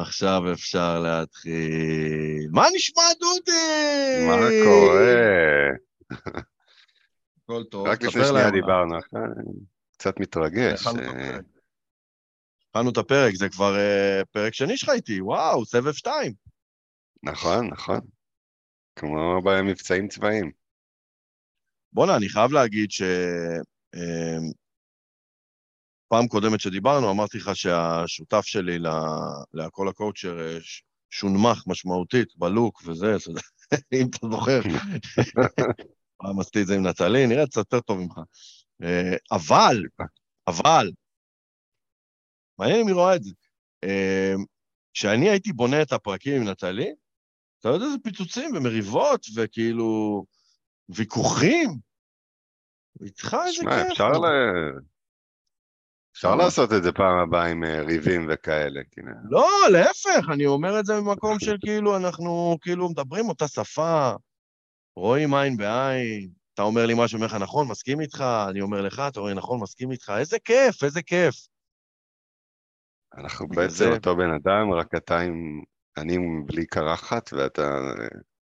עכשיו אפשר להתחיל. מה נשמע, דודי? מה קורה? הכל טוב. רק לפני שנייה להם. דיברנו, קצת מתרגש. התחלנו את אה, הפרק. זה כבר אה, פרק שני שלך איתי, וואו, סבב שתיים. נכון, נכון. כמו במבצעים צבאיים. בואנה, אני חייב להגיד ש... פעם קודמת שדיברנו, אמרתי לך שהשותף שלי להכל הקואוצ'ר אה, שונמך משמעותית בלוק וזה, אם אתה זוכר. פעם עשיתי את זה עם נטלי, נראה קצת יותר טוב ממך. אה, אבל, אבל, מעניין אם היא רואה את זה. אה, כשאני הייתי בונה את הפרקים עם נטלי, אתה יודע איזה פיצוצים ומריבות וכאילו ויכוחים. איתך איזה שמע, כיף. אפשר ל... אפשר למה? לעשות את זה פעם הבאה עם אה, ריבים וכאלה. כאילו. לא, להפך, אני אומר את זה ממקום של כאילו, אנחנו כאילו מדברים אותה שפה, רואים עין בעין, אתה אומר לי משהו, אומר לך, נכון, מסכים איתך, אני אומר לך, אתה אומר, נכון, מסכים איתך, איזה כיף, איזה כיף. אנחנו בעצם זה- אותו בן אדם, רק אתה עם... אני בלי קרחת ואתה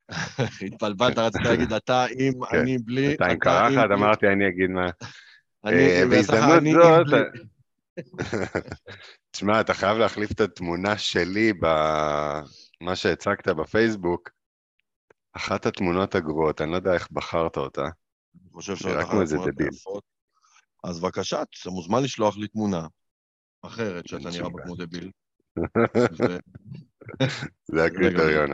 התבלבלת, רצית להגיד, אתה עם, כן, אני בלי, אתה עם קרחת, אמרתי אני אגיד מה. אה, בהזדמנות זאת. תשמע, אתה חייב להחליף את התמונה שלי במה שהצגת בפייסבוק. אחת התמונות הגרועות, אני לא יודע איך בחרת אותה. אני חושב שאתה אחת איזה התמונות דביל. היפות. אז בבקשה, אתה מוזמן לשלוח לי תמונה אחרת, שאתה נראה בה. כמו דביל. זה הקריטריון.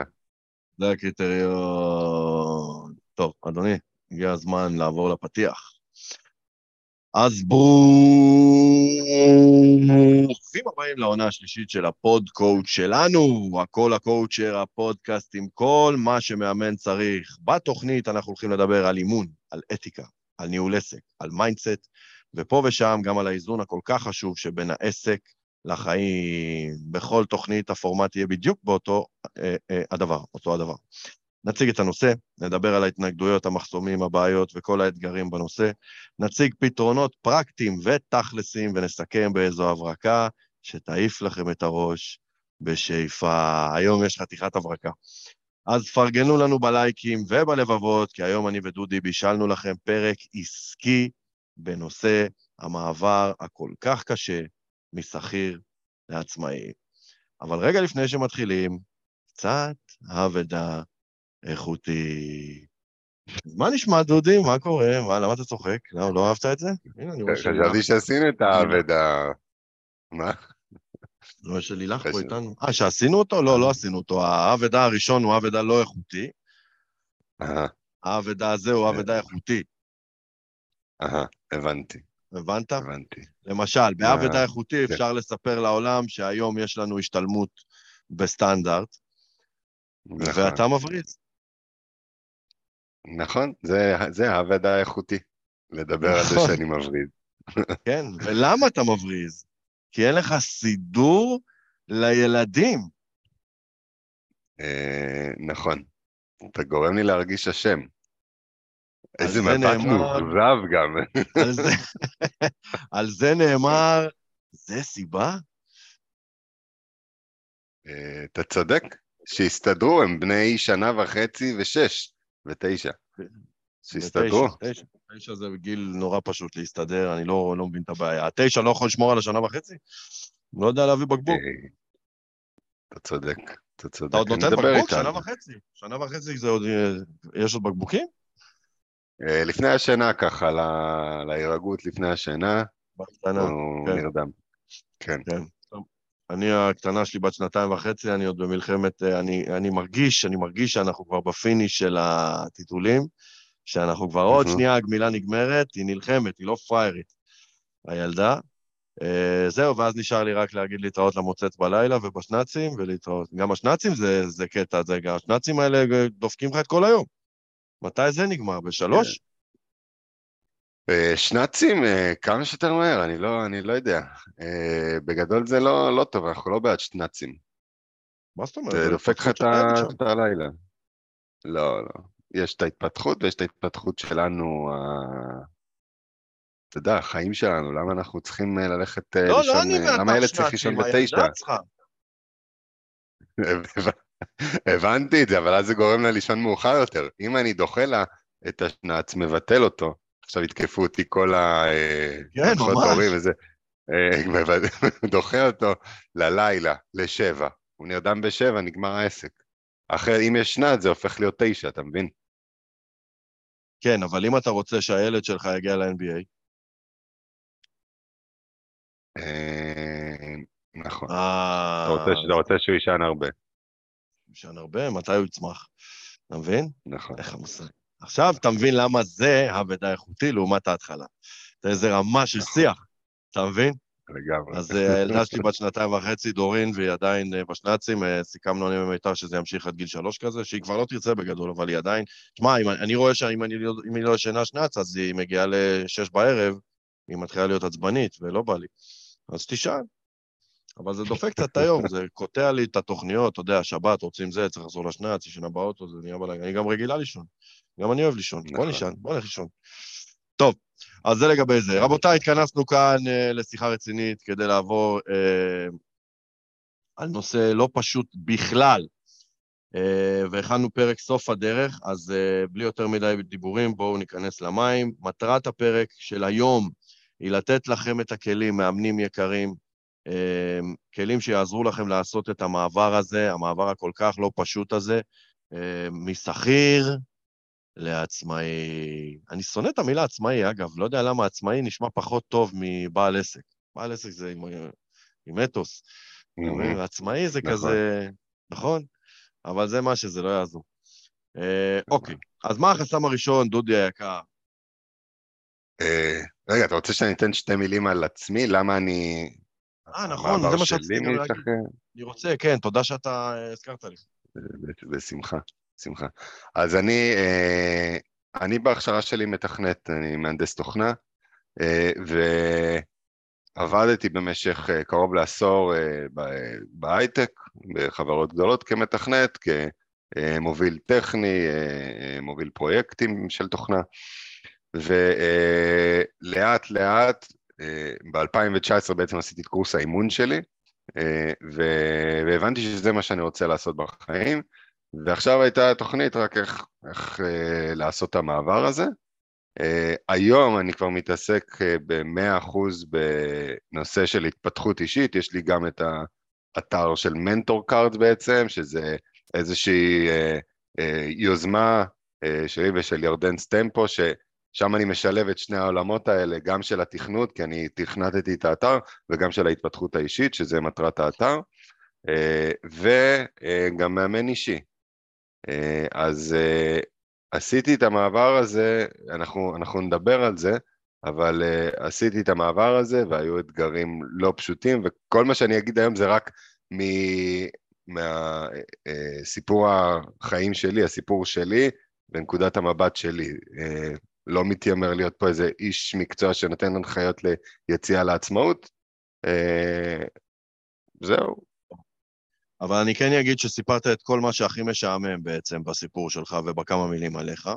זה הקריטריון. טוב, אדוני, הגיע הזמן לעבור לפתיח. אז ברוכים הבאים לעונה השלישית של ה PodCoach שלנו, הכל ה coacher, הפודקאסט עם כל מה שמאמן צריך. בתוכנית אנחנו הולכים לדבר על אימון, על אתיקה, על ניהול עסק, על mindset, ופה ושם גם על האיזון הכל כך חשוב שבין העסק לחיים. בכל תוכנית הפורמט יהיה בדיוק באותו אה, אה, הדבר, אותו הדבר. נציג את הנושא, נדבר על ההתנגדויות, המחסומים, הבעיות וכל האתגרים בנושא, נציג פתרונות פרקטיים ותכלסים ונסכם באיזו הברקה שתעיף לכם את הראש בשאיפה. היום יש חתיכת הברקה. אז פרגנו לנו בלייקים ובלבבות, כי היום אני ודודי בישלנו לכם פרק עסקי בנושא המעבר הכל כך קשה משכיר לעצמאי. אבל רגע לפני שמתחילים, קצת אבדה איכותי. מה נשמע, דודי? מה קורה? מה, למה אתה צוחק? לא, לא אהבת את זה? הנה, אני רואה שלילך, חשבתי שעשינו את האבדה. מה? אני רואה שלילך פה איתנו. אה, שעשינו אותו? לא, לא עשינו אותו. האבדה הראשון הוא אבדה לא איכותי, האבדה הזה הוא אבדה איכותי. אהה, הבנתי, הבנת? הבנתי. למשל, באבדה אה, איכותי כן. אפשר לספר לעולם שהיום יש לנו השתלמות בסטנדרט, נכון, ואתה מבריז. נכון, זה- זה האבדה האיכותי. לדבר על זה נכון. שאני מבריד. כן, ולמה אתה מבריז? כי אין לך סידור לילדים. אה, נכון. אתה גורם לי להרגיש אשם. איזה זה מבט מאוכזב גם. על זה, על זה נאמר, זה סיבה? אה, אתה צודק, שיסתדרו, הם בני שנה וחצי ושש ותשע. שיסתדרו. תשע, תשע זה גיל נורא פשוט להסתדר, אני לא, לא מבין את הבעיה. התשע לא יכול לשמור על השנה וחצי? לא יודע להביא בקבוק. אה, אתה צודק, אתה צודק. אתה עוד נותן בקבוק? שנה וחצי. שנה וחצי זה עוד... יש עוד בקבוקים? אה, לפני השינה ככה, ל- להירגעות לפני השינה, בקטנה. הוא כן. נרדם. כן. אני, הקטנה שלי בת שנתיים וחצי, אני עוד במלחמת... אה, אני, אני מרגיש, אני מרגיש שאנחנו כבר בפיניש של הטיטולים, שאנחנו כבר עוד. שנייה הגמילה נגמרת, היא נלחמת, היא לא פריירית, הילדה. אה, זהו, ואז נשאר לי רק להגיד להתראות למוצץ בלילה ובשנ"צים, ולהתראות. גם השנ"צים זה, זה קטע, זה גם השנ"צים האלה דופקים לך את כל היום. מתי זה נגמר? בשלוש? אה, שנ"צים, אה, כמה שיותר מהר, אני לא, אני לא יודע. אה, בגדול זה לא, לא טוב, אנחנו לא בעד שנ"צים. מה זאת אומרת? זה דופק לך את הלילה. לא, לא. יש את ההתפתחות ויש את ההתפתחות שלנו, ה- אתה יודע, החיים שלנו, למה אנחנו צריכים ללכת אה, לא, לישון, לא אני למה הילד צריך לישון שנ"צים, בתשע? הבנתי את זה, אבל אז זה גורם לה לישון מאוחר יותר. אם אני דוחה לה את השנץ, מבטל אותו, עכשיו יתקפו אותי כל ה... כן, ממש. וזה, דוחה אותו ללילה, לשבע. הוא נרדם בשבע, נגמר העסק. אחרי, אם יש שנץ, זה הופך להיות תשע, אתה מבין? כן, אבל אם אתה רוצה שהילד שלך יגיע ל-NBA, אה, נכון. אה... אתה רוצה שהוא יישן הרבה. יישן הרבה? מתי הוא יצמח? אתה מבין? נכון. איך המושג. עכשיו אתה מבין למה זה הוודא איכותי לעומת ההתחלה. זה איזה רמה של נכון. שיח, אתה מבין? לגמרי. אז אה, הילדה שלי בת שנתיים וחצי, דורין, והיא עדיין אה, בשנ"צים, אה, סיכמנו אני ומיתר שזה ימשיך עד גיל שלוש כזה, שהיא כבר לא תרצה בגדול, אבל היא עדיין... תשמע, אני רואה שאם לא- היא לא ישנה שנ"צ, אז היא מגיעה לשש בערב, היא מתחילה להיות עצבנית, ולא בא לי. אז תשאל. אבל זה דופק קצת היום, זה קוטע לי את התוכניות, אתה יודע, שבת, רוצים זה, צריך לחזור לשנ"צ, ישנה באוטו, זה נהיה בלגן. אני גם רגילה לישון. גם אני אוהב לישון. בוא נכון. נישן, בוא נלך לישון. טוב, אז זה לגבי זה. רבותיי, התכנסנו כאן uh, לשיחה רצינית כדי לעבור uh, על נושא לא פשוט בכלל, uh, והכנו פרק סוף הדרך, אז uh, בלי יותר מדי דיבורים, בואו ניכנס למים. מטרת הפרק של היום היא לתת לכם את הכלים, מאמנים יקרים, uh, כלים שיעזרו לכם לעשות את המעבר הזה, המעבר הכל כך לא פשוט הזה, uh, משכיר לעצמאי. אני שונא את המילה עצמאי, אגב, לא יודע למה עצמאי נשמע פחות טוב מבעל עסק. בעל עסק זה עם, עם אתוס. מבין? עצמאי זה נכון. כזה, נכון? אבל זה מה שזה, לא יעזור. אה, אוקיי, אז מה החסם הראשון, דודי היקר? אה, רגע, אתה רוצה שאני אתן שתי מילים על עצמי? למה אני... אה, נכון, זה מה שרציתי להגיד. אני רוצה, כן, תודה שאתה אה, הזכרת לי. בשמחה, בשמחה. אז אני, אה, אני בהכשרה שלי מתכנת, אני מהנדס תוכנה, אה, ועבדתי במשך אה, קרוב לעשור בהייטק, בחברות גדולות כמתכנת, כמוביל טכני, מוביל פרויקטים של תוכנה, ולאט לאט, ב-2019 בעצם עשיתי את קורס האימון שלי, והבנתי שזה מה שאני רוצה לעשות בחיים, ועכשיו הייתה תוכנית רק איך, איך אה, לעשות את המעבר הזה. אה, היום אני כבר מתעסק אה, ב-100% בנושא של התפתחות אישית, יש לי גם את האתר של Mentor Card בעצם, שזה איזושהי אה, אה, יוזמה אה, שלי ושל ירדן סטמפו, ששם אני משלב את שני העולמות האלה, גם של התכנות, כי אני תכנתתי את האתר, וגם של ההתפתחות האישית, שזה מטרת האתר, אה, וגם מאמן אישי. אה, אז אה, עשיתי את המעבר הזה, אנחנו, אנחנו נדבר על זה, אבל uh, עשיתי את המעבר הזה והיו אתגרים לא פשוטים, וכל מה שאני אגיד היום זה רק מהסיפור החיים שלי, הסיפור שלי ונקודת המבט שלי. לא מתיימר להיות פה איזה איש מקצוע שנותן הנחיות ליציאה לעצמאות. זהו. אבל אני כן אגיד שסיפרת את כל מה שהכי משעמם בעצם בסיפור שלך ובכמה מילים עליך.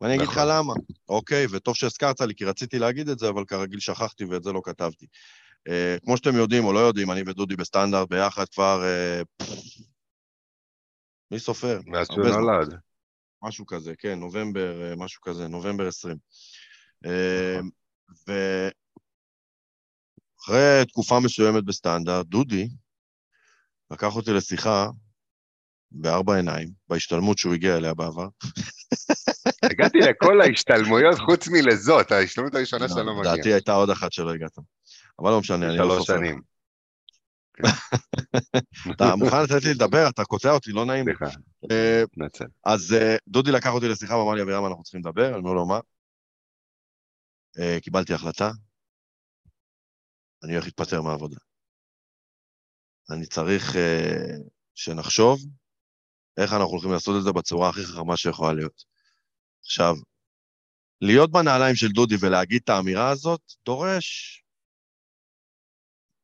ואני אגיד לך נכון. למה. אוקיי, וטוב שהזכרת לי, כי רציתי להגיד את זה, אבל כרגיל שכחתי ואת זה לא כתבתי. אה, כמו שאתם יודעים או לא יודעים, אני ודודי בסטנדרט ביחד כבר... אה, מי סופר? מאז שהוא. נולד. משהו כזה, כן, נובמבר, אה, משהו כזה, נובמבר 20. אה, נכון. ואחרי תקופה מסוימת בסטנדרט, דודי לקח אותי לשיחה בארבע עיניים, בהשתלמות שהוא הגיע אליה בעבר. הגעתי לכל ההשתלמויות חוץ מלזאת, ההשתלמות הראשונה שאתה לא מגיע. לדעתי הייתה עוד אחת שלא הגעת. אבל לא משנה, אני לא שלוש סופר. שנים. אתה מוכן לתת לי לדבר? אתה קוטע אותי, לא נעים לי. סליחה, אה, מתנצל. אז אה, דודי לקח אותי לשיחה ואמר לי, אבירם, אנחנו צריכים לדבר, אני אומר לו, מה? אה, קיבלתי החלטה, אני הולך להתפטר מהעבודה. אני צריך אה, שנחשוב איך אנחנו הולכים לעשות את זה בצורה הכי חכמה שיכולה להיות. עכשיו, להיות בנעליים של דודי ולהגיד את האמירה הזאת, דורש,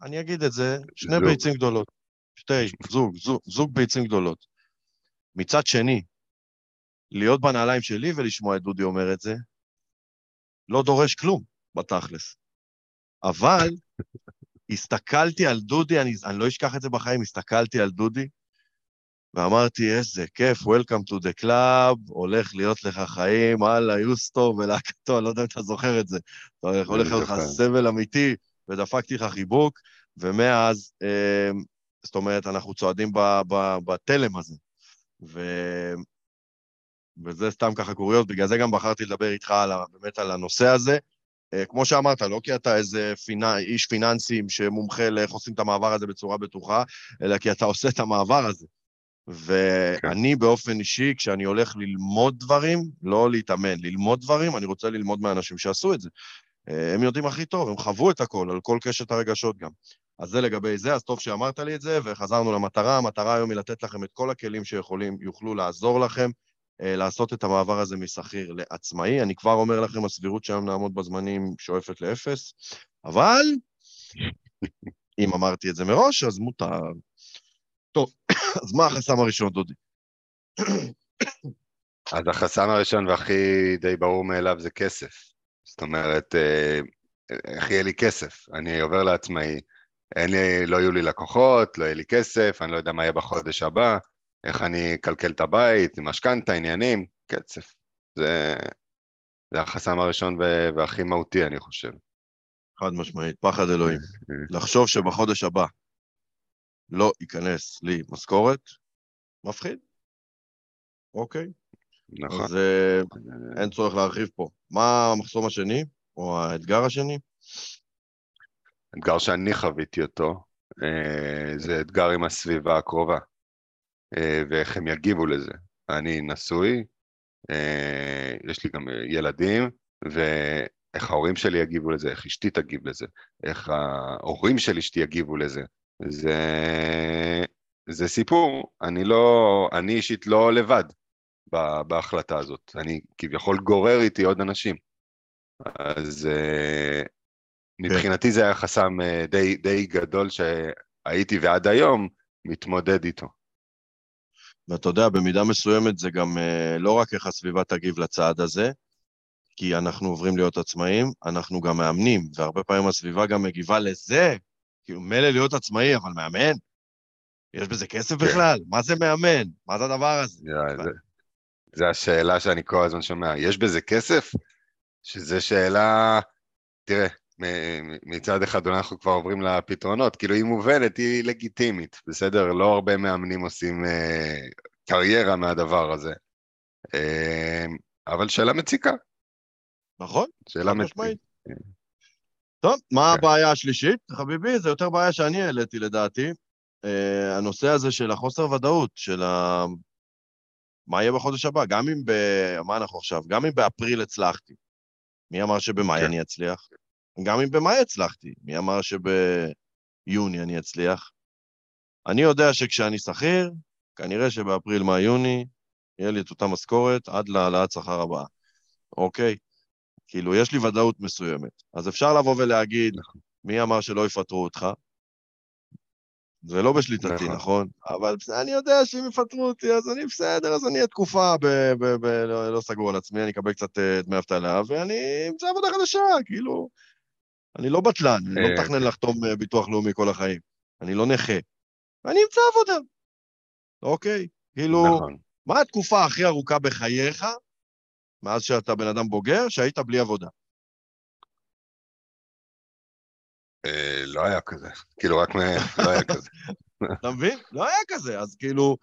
אני אגיד את זה, שני זוג. ביצים גדולות. שתי, זוג, זוג, זוג ביצים גדולות. מצד שני, להיות בנעליים שלי ולשמוע את דודי אומר את זה, לא דורש כלום, בתכלס. אבל הסתכלתי על דודי, אני, אני לא אשכח את זה בחיים, הסתכלתי על דודי, ואמרתי, איזה כיף, Welcome to the club, הולך להיות לך חיים, הלאה, יוסטו ולהקתו, אני לא יודע אם אתה זוכר את זה. אתה יכול להיות לך סבל אמיתי, ודפקתי לך חיבוק, ומאז, אה, זאת אומרת, אנחנו צועדים בתלם הזה. ו... וזה סתם ככה קוריוז, בגלל זה גם בחרתי לדבר איתך על, באמת על הנושא הזה. אה, כמו שאמרת, לא כי אתה איזה פינה, איש פיננסים שמומחה לאיך עושים את המעבר הזה בצורה בטוחה, אלא כי אתה עושה את המעבר הזה. ואני כן. באופן אישי, כשאני הולך ללמוד דברים, לא להתאמן, ללמוד דברים, אני רוצה ללמוד מאנשים שעשו את זה. אה, הם יודעים הכי טוב, הם חוו את הכל, על כל קשת הרגשות גם. אז זה לגבי זה, אז טוב שאמרת לי את זה, וחזרנו למטרה. המטרה היום היא לתת לכם את כל הכלים שיכולים, יוכלו לעזור לכם לעשות את המעבר הזה משכיר לעצמאי. אני כבר אומר לכם, הסבירות שהיום נעמוד בזמנים שואפת לאפס, אבל אם אמרתי את זה מראש, אז מותר. טוב, אז מה החסם הראשון, דודי? אז החסם הראשון והכי די ברור מאליו זה כסף. זאת אומרת, אה, איך יהיה לי כסף? אני עובר לעצמאי, אין לי, לא יהיו לי לקוחות, לא יהיה לי כסף, אני לא יודע מה יהיה בחודש הבא, איך אני אקלקל את הבית, משכנתה, עניינים, כסף. זה, זה החסם הראשון והכי מהותי, אני חושב. חד משמעית, פחד אלוהים. לחשוב שבחודש הבא לא ייכנס לי משכורת, מפחיד. אוקיי. נכון. אז אה, אין צורך להרחיב פה. מה המחסום השני, או האתגר השני? אתגר שאני חוויתי אותו, אה, זה אתגר עם הסביבה הקרובה, ואיך הם יגיבו לזה. אני נשוי, יש לי גם ילדים, ואיך ההורים שלי יגיבו לזה, איך אשתי תגיב לזה, איך ההורים של אשתי יגיבו לזה. זה, זה סיפור, אני לא, אני אישית לא לבד בהחלטה הזאת, אני כביכול גורר איתי עוד אנשים. אז אה, מבחינתי זה היה חסם אה, די, די גדול שהייתי ועד היום מתמודד איתו. ואתה יודע, במידה מסוימת זה גם אה, לא רק איך הסביבה תגיב לצעד הזה, כי אנחנו עוברים להיות עצמאים, אנחנו גם מאמנים, והרבה פעמים הסביבה גם מגיבה לזה כאילו, מילא להיות עצמאי, אבל מאמן? יש בזה כסף כן. בכלל? מה זה מאמן? מה זה הדבר הזה? זו השאלה שאני כל הזמן שומע. יש בזה כסף? שזו שאלה, תראה, מצד אחד אנחנו כבר עוברים לפתרונות, כאילו היא מובנת, היא לגיטימית, בסדר? לא הרבה מאמנים עושים אה, קריירה מהדבר הזה. אה, אבל שאלה מציקה. נכון, שאלה מציקה. טוב, מה כן. הבעיה השלישית, חביבי? זה יותר בעיה שאני העליתי לדעתי. Uh, הנושא הזה של החוסר ודאות, של ה... מה יהיה בחודש הבא, גם אם ב... מה אנחנו עכשיו? גם אם באפריל הצלחתי. מי אמר שבמאי כן. אני אצליח? גם אם במאי הצלחתי, מי אמר שביוני אני אצליח? אני יודע שכשאני שכיר, כנראה שבאפריל, מאי, יוני, יהיה לי את אותה משכורת עד להעלאת שכר הבאה. אוקיי? כאילו, יש לי ודאות מסוימת. אז אפשר לבוא ולהגיד, נכון. מי אמר שלא יפטרו אותך? זה לא בשליטתי, נכון? נכון? אבל אני יודע שאם יפטרו אותי, אז אני בסדר, אז אני אהיה תקופה ב... ב, ב לא, לא סגור על עצמי, אני אקבל קצת uh, דמי אבטלה, ואני אמצא עבודה חדשה, כאילו... אני לא בטלן, אני לא אה, מתכנן לחתום uh, ביטוח לאומי כל החיים. אני לא נכה. ואני אמצא עבודה. אוקיי? כאילו, נכון. מה התקופה הכי ארוכה בחייך מאז שאתה בן אדם בוגר, שהיית בלי עבודה? אה, לא היה כזה. כאילו, רק מ... לא היה כזה. אתה מבין? לא היה כזה, אז כאילו...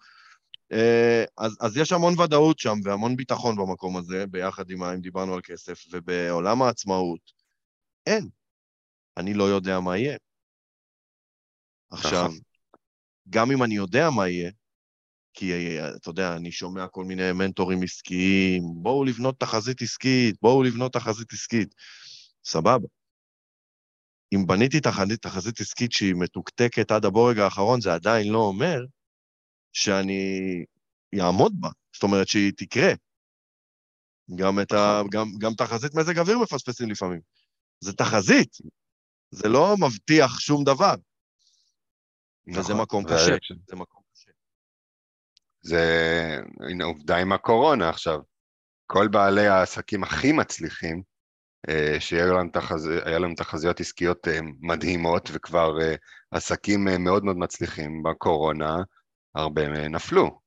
אה, אז, אז יש המון ודאות שם והמון ביטחון במקום הזה, ביחד עם אם דיברנו על כסף, ובעולם העצמאות, אין. אני לא יודע מה יהיה. עכשיו, נכון. גם אם אני יודע מה יהיה, כי אתה יודע, אני שומע כל מיני מנטורים עסקיים, בואו לבנות תחזית עסקית, בואו לבנות תחזית עסקית. סבבה. אם בניתי תחזית, תחזית עסקית שהיא מתוקתקת עד הבורג האחרון, זה עדיין לא אומר שאני אעמוד בה. זאת אומרת שהיא תקרה. גם, ה, נכון. גם, גם תחזית מזג אוויר מפספסים לפעמים. זה תחזית, זה לא מבטיח שום דבר. וזה נכון. מקום קשה, זה מקום זה, הנה עובדה עם הקורונה עכשיו. כל בעלי העסקים הכי מצליחים, אה, שהיו להם, תחז... להם תחזיות עסקיות אה, מדהימות וכבר אה, עסקים מאוד מאוד מצליחים בקורונה, הרבה נפלו.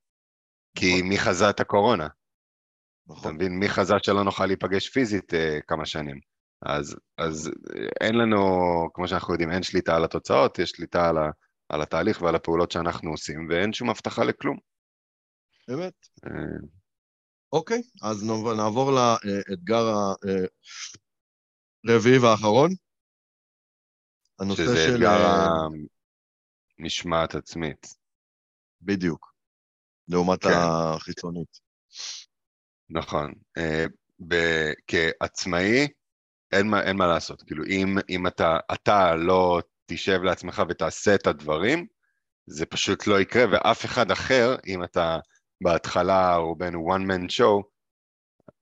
כי נכון. מי חזה את הקורונה? אתה נכון. מבין? מי חזה שלא נוכל להיפגש פיזית כמה שנים? אז, אז אה, אין לנו, כמו שאנחנו יודעים, אין שליטה על התוצאות, יש שליטה על, ה, על התהליך ועל הפעולות שאנחנו עושים, ואין שום הבטחה לכלום. באמת. אה, אוקיי, אז נעבור- לאתגר הרביעי והאחרון. הנושא שזה של... אתגר אה, המשמעת עצמית. בדיוק. לעומת כן. החיצונית. נכון. אה, ב- כעצמאי, אין מה, אין מה לעשות. כאילו, אם, אם אתה, אתה לא תשב לעצמך ותעשה את הדברים, זה פשוט לא יקרה, ואף אחד אחר, אם אתה בהתחלה רובנו one man show,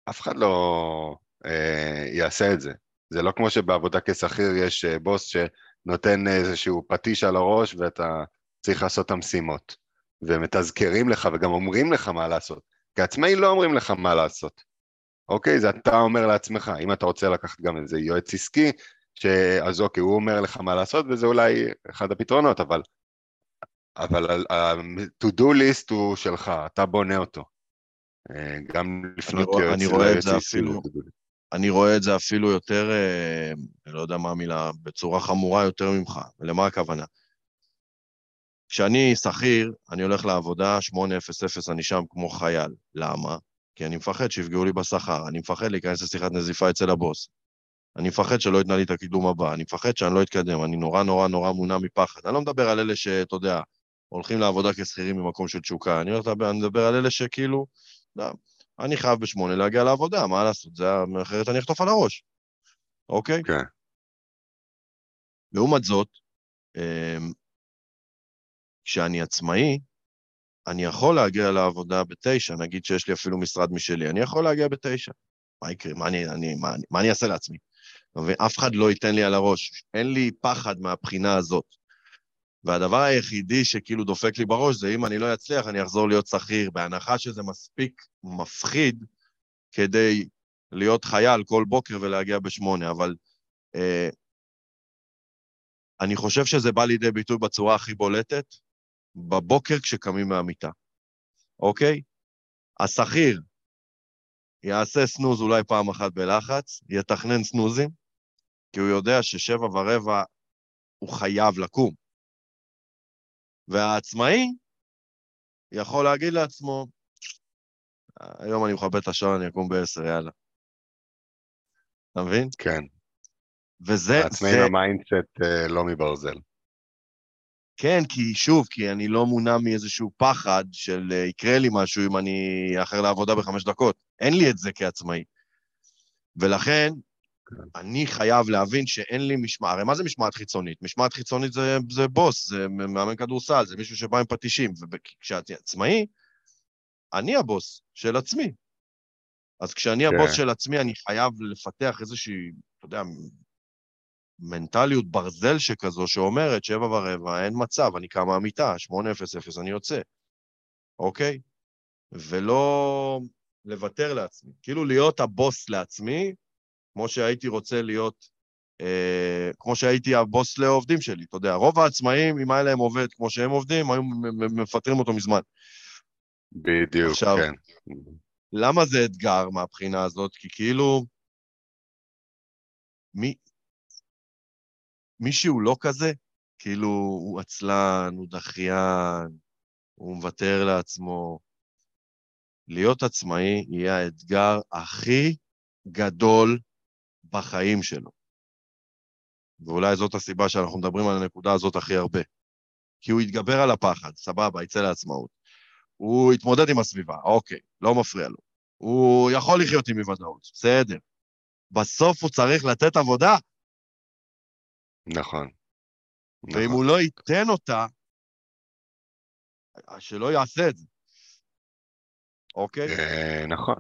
אף אחד לא אה, יעשה את זה. זה לא כמו שבעבודה כשכיר יש אה, בוס שנותן איזשהו פטיש על הראש ואתה צריך לעשות את המשימות. ומתזכרים לך וגם אומרים לך מה לעשות. כעצמאי לא אומרים לך מה לעשות. אוקיי? זה אתה אומר לעצמך. אם אתה רוצה לקחת גם איזה יועץ עסקי, ש... אז אוקיי, הוא אומר לך מה לעשות, וזה אולי אחד הפתרונות, אבל, אבל ה-to-do list הוא שלך, אתה בונה אותו. אה, גם לפנות ליועץ זה עסקי. אני רואה את זה אפילו יותר, אה, אני לא יודע מה המילה, בצורה חמורה יותר ממך. ולמה הכוונה? כשאני שכיר, אני הולך לעבודה, 800, אני שם כמו חייל. למה? כי אני מפחד שיפגעו לי בשכר, אני מפחד להיכנס לשיחת נזיפה אצל הבוס. אני מפחד שלא ייתנה לי את הקידום הבא, אני מפחד שאני לא אתקדם, אני נורא נורא נורא מונע מפחד. אני לא מדבר על אלה שאתה יודע, הולכים לעבודה כשכירים ממקום של תשוקה, אני, מדבר, אני מדבר על אלה שכאילו, לא, אני חייב בשמונה להגיע לעבודה, מה לעשות? זה, אחרת אני אחטוף על הראש, אוקיי? כן. לעומת זאת, אמ, כשאני עצמאי, אני יכול להגיע לעבודה בתשע, נגיד שיש לי אפילו משרד משלי, אני יכול להגיע בתשע. מה יקרה? מה אני, אני, מה, מה אני אעשה לעצמי? אתה מבין? אף אחד לא ייתן לי על הראש. אין לי פחד מהבחינה הזאת. והדבר היחידי שכאילו דופק לי בראש זה אם אני לא אצליח, אני אחזור להיות שכיר, בהנחה שזה מספיק מפחיד כדי להיות חייל כל בוקר ולהגיע בשמונה, אבל אה, אני חושב שזה בא לידי ביטוי בצורה הכי בולטת, בבוקר כשקמים מהמיטה, אוקיי? השכיר יעשה סנוז אולי פעם אחת בלחץ, יתכנן סנוזים, כי הוא יודע ששבע ורבע הוא חייב לקום. והעצמאי יכול להגיד לעצמו, היום אני מכבד את השעון, אני אקום בעשר, יאללה. אתה מבין? כן. וזה, העצמאים זה, ה mindset אה, לא מברזל. כן, כי שוב, כי אני לא מונע מאיזשהו פחד של אה, יקרה לי משהו אם אני אאחר לעבודה בחמש דקות. אין לי את זה כעצמאי. ולכן, אני חייב להבין שאין לי משמעת, הרי מה זה משמעת חיצונית? משמעת חיצונית זה, זה בוס, זה מאמן כדורסל, זה מישהו שבא עם פטישים, וכשאני עצמאי, אני הבוס של עצמי. אז כשאני כן. הבוס של עצמי, אני חייב לפתח איזושהי, אתה יודע, מנטליות ברזל שכזו, שאומרת, שבע ורבע, אין מצב, אני קם מהמיטה, שמונה אפס אפס, אני יוצא, אוקיי? ולא לוותר לעצמי. כאילו להיות הבוס לעצמי, כמו שהייתי רוצה להיות, אה, כמו שהייתי הבוס לעובדים שלי, אתה יודע, רוב העצמאים, אם היה להם עובד כמו שהם עובדים, היו מפטרים אותו מזמן. בדיוק, עכשיו, כן. למה זה אתגר מהבחינה הזאת? כי כאילו, מי, מי שהוא לא כזה, כאילו הוא עצלן, הוא דחיין, הוא מוותר לעצמו. להיות עצמאי יהיה האתגר הכי גדול בחיים שלו. ואולי זאת הסיבה שאנחנו מדברים על הנקודה הזאת הכי הרבה. כי הוא יתגבר על הפחד, סבבה, יצא לעצמאות. הוא יתמודד עם הסביבה, אוקיי, לא מפריע לו. הוא יכול לחיות עם אי-ודאות, בסדר. בסוף הוא צריך לתת עבודה, נכון. ואם נכון. הוא לא ייתן אותה, שלא יעשה את זה, אוקיי? אה, נכון.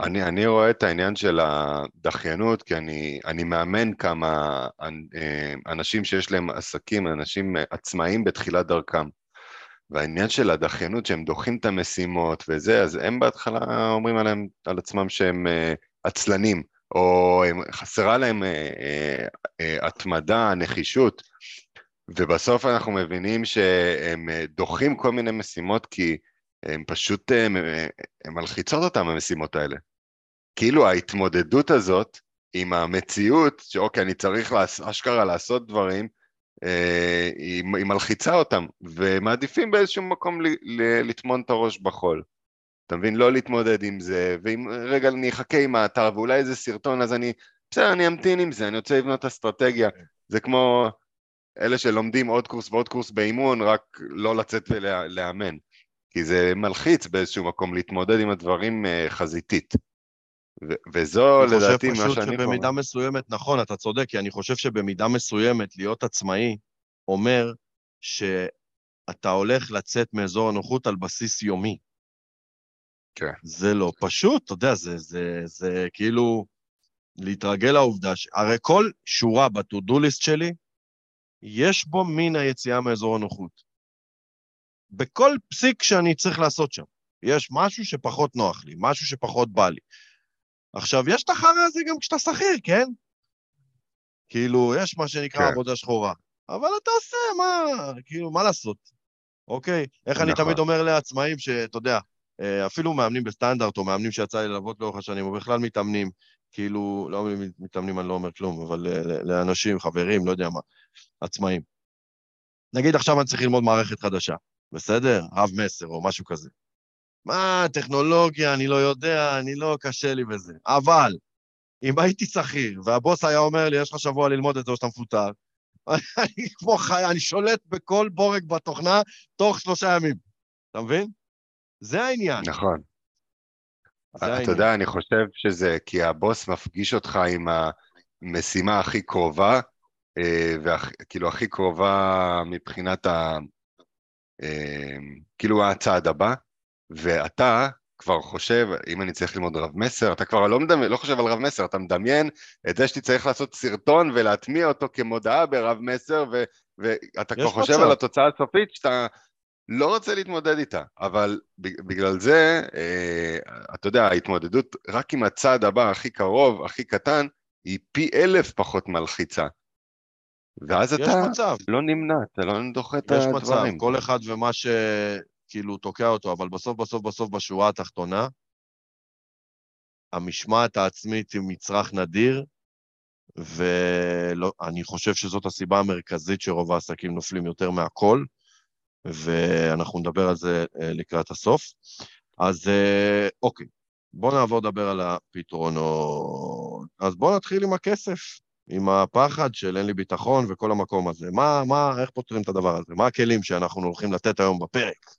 אני, אני רואה את העניין של הדחיינות, כי אני, אני מאמן כמה אה, אנשים שיש להם עסקים, אנשים אה, עצמאים בתחילת דרכם. והעניין של הדחיינות, שהם דוחים את המשימות וזה, אז הם בהתחלה אומרים עליהם, על עצמם שהם אה, עצלנים, או חסרה להם אה, אה, אה, התמדה, נחישות, ובסוף אנחנו מבינים שהם דוחים כל מיני משימות כי הם פשוט, הם, הם מלחיצות אותם המשימות האלה. כאילו ההתמודדות הזאת עם המציאות, שאוקיי, אני צריך להס, אשכרה לעשות דברים, היא, היא מלחיצה אותם, ומעדיפים באיזשהו מקום ל, ל, לטמון את הראש בחול. אתה מבין? לא להתמודד עם זה, ואם רגע אני אחכה עם האתר, ואולי איזה סרטון, אז אני, בסדר, אני אמתין עם זה, אני רוצה לבנות אסטרטגיה. זה כמו אלה שלומדים עוד קורס ועוד קורס באימון, רק לא לצאת ולאמן. כי זה מלחיץ באיזשהו מקום להתמודד עם הדברים אה, חזיתית. וזו לדעתי מה שאני אני חושב פשוט שבמידה פה... מסוימת, נכון, אתה צודק, כי אני חושב שבמידה מסוימת להיות עצמאי אומר שאתה הולך לצאת מאזור הנוחות על בסיס יומי. כן. זה לא פשוט, אתה יודע, זה, זה, זה כאילו להתרגל לעובדה ש... הרי כל שורה ב-to-do list שלי, יש בו מין היציאה מאזור הנוחות. בכל פסיק שאני צריך לעשות שם. יש משהו שפחות נוח לי, משהו שפחות בא לי. עכשיו, יש את החרא הזה גם כשאתה שכיר, כן? כאילו, יש מה שנקרא כן. עבודה שחורה. אבל אתה עושה, מה, כאילו, מה לעשות? אוקיי? איך נכון. אני תמיד אומר לעצמאים שאתה יודע, אפילו מאמנים בסטנדרט, או מאמנים שיצא לי ללוות לאורך השנים, או בכלל מתאמנים, כאילו, לא מתאמנים אני לא אומר כלום, אבל אה, לאנשים, חברים, לא יודע מה, עצמאים. נגיד עכשיו אני צריך ללמוד מערכת חדשה, בסדר? רב מסר או משהו כזה. מה, טכנולוגיה, אני לא יודע, אני לא, קשה לי בזה. אבל, אם הייתי שכיר, והבוס היה אומר לי, יש לך שבוע ללמוד את זה או שאתה מפוטר, אני כמו חי, אני שולט בכל בורג בתוכנה תוך שלושה ימים. אתה מבין? זה העניין. נכון. אתה יודע, אני חושב שזה כי הבוס מפגיש אותך עם המשימה הכי קרובה, אה, וכאילו הכי קרובה מבחינת ה... אה, כאילו הצעד הבא, ואתה כבר חושב, אם אני צריך ללמוד רב מסר, אתה כבר לא, מדמי, לא חושב על רב מסר, אתה מדמיין את זה שאתה צריך לעשות סרטון ולהטמיע אותו כמודעה ברב מסר, ו, ואתה כבר חושב מצב. על התוצאה הסופית שאתה לא רוצה להתמודד איתה, אבל בגלל זה, אה, אתה יודע, ההתמודדות רק עם הצעד הבא הכי קרוב, הכי קטן, היא פי אלף פחות מלחיצה. ואז אתה מצב. לא נמנע, אתה לא דוחה את הדברים. יש מצב, כל אחד ומה שכאילו תוקע אותו, אבל בסוף, בסוף, בסוף, בשורה התחתונה, המשמעת העצמית היא מצרך נדיר, ואני חושב שזאת הסיבה המרכזית שרוב העסקים נופלים יותר מהכל. ואנחנו נדבר על זה אה, לקראת הסוף. אז אה, אוקיי, בואו נעבור לדבר על הפתרונות. אז בואו נתחיל עם הכסף, עם הפחד של אין לי ביטחון וכל המקום הזה. מה, מה, איך פותרים את הדבר הזה? מה הכלים שאנחנו הולכים לתת היום בפרק?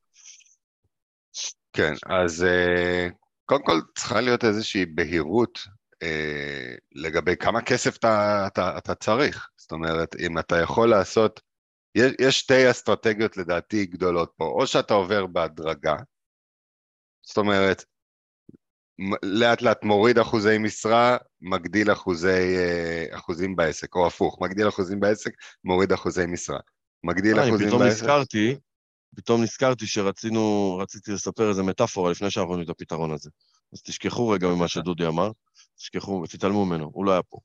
כן, אז אה, קודם כל צריכה להיות איזושהי בהירות לגבי כמה כסף אתה, אתה, אתה צריך. זאת אומרת, אם אתה יכול לעשות יש, יש שתי אסטרטגיות לדעתי גדולות פה, או שאתה עובר בהדרגה, זאת אומרת, לאט לאט מוריד אחוזי משרה, מגדיל אחוזי, אה, אחוזים בעסק, או הפוך, מגדיל אחוזים בעסק, מוריד אחוזי משרה. מגדיל אה, אחוזים פתאום בעסק. פתאום נזכרתי, פתאום נזכרתי שרצינו, רציתי לספר איזה מטאפורה לפני שאנחנו את הפתרון הזה. אז תשכחו רגע ממה שדודי אמר, תשכחו ותתעלמו ממנו, הוא לא היה פה.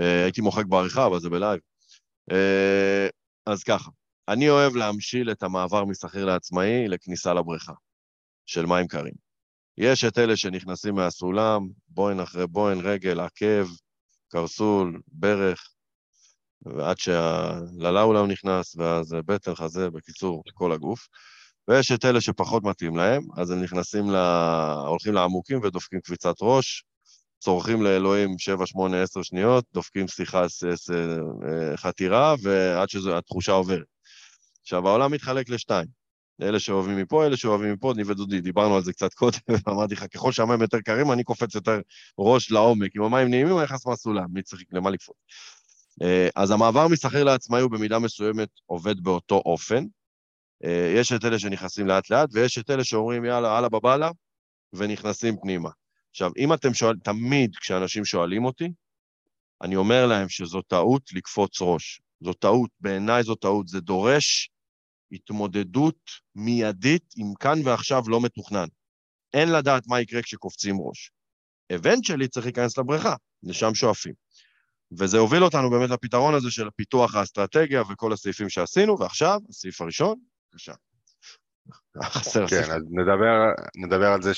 אה, הייתי מוחק בעריכה, אבל זה בלייב. אז ככה, אני אוהב להמשיל את המעבר משכיר לעצמאי לכניסה לבריכה של מים קרים. יש את אלה שנכנסים מהסולם, בוין אחרי בוין, רגל, עקב, קרסול, ברך, ועד שהללאולם נכנס, ואז בטן, חזה, בקיצור, כל הגוף. ויש את אלה שפחות מתאים להם, אז הם נכנסים, לה... הולכים לעמוקים ודופקים קפיצת ראש, צורכים לאלוהים 7, 8, 10 שניות, דופקים שיחה, אה, חתירה, ועד שהתחושה עוברת. עכשיו, העולם מתחלק לשתיים. אלה שאוהבים מפה, אלה שאוהבים מפה, אני ודודי, דיברנו על זה קצת קודם, ואמרתי לך, ככל שהמים יותר קרים, אני קופץ יותר ראש לעומק. אם המים נעימים, אני נכנס מהסולם, מי צריך, למה לקפוץ? אה, אז המעבר משכיר לעצמאי הוא במידה מסוימת עובד באותו אופן. אה, יש את אלה שנכנסים לאט-לאט, ויש את אלה שאומרים, יאללה, אללה בבאללה, ונכנסים פנימה. עכשיו, אם אתם שואלים, תמיד כשאנשים שואלים אותי, אני אומר להם שזו טעות לקפוץ ראש. זו טעות, בעיניי זו טעות, זה דורש התמודדות מיידית עם כאן ועכשיו לא מתוכנן. אין לדעת מה יקרה כשקופצים ראש. אבנטשלי צריך להיכנס לבריכה, לשם שואפים. וזה הוביל אותנו באמת לפתרון הזה של פיתוח האסטרטגיה וכל הסעיפים שעשינו, ועכשיו, הסעיף הראשון, בבקשה. חסר הסעיף. כן, אז נדבר, נדבר על זה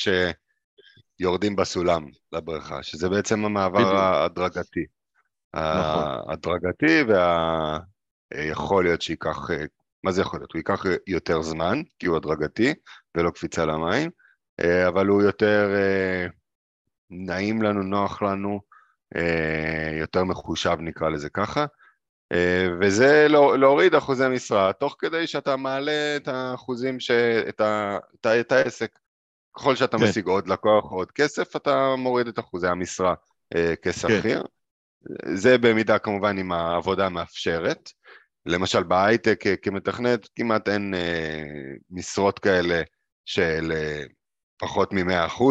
שיורדים בסולם לבריכה, שזה בעצם המעבר ההדרגתי. נכון. ההדרגתי, ויכול להיות שייקח, מה זה יכול להיות? הוא ייקח יותר זמן, כי הוא הדרגתי, ולא קפיצה למים, אבל הוא יותר נעים לנו, נוח לנו, יותר מחושב נקרא לזה ככה, וזה לא, להוריד אחוזי משרה, תוך כדי שאתה מעלה את האחוזים, ש... את, ה... את, ה... את העסק. ככל שאתה כן. משיג עוד לקוח, עוד כסף, אתה מוריד את אחוזי המשרה כשכיר. כן. זה במידה כמובן אם העבודה מאפשרת. למשל בהייטק כמתכנת כמעט אין אה, משרות כאלה של אה, פחות מ-100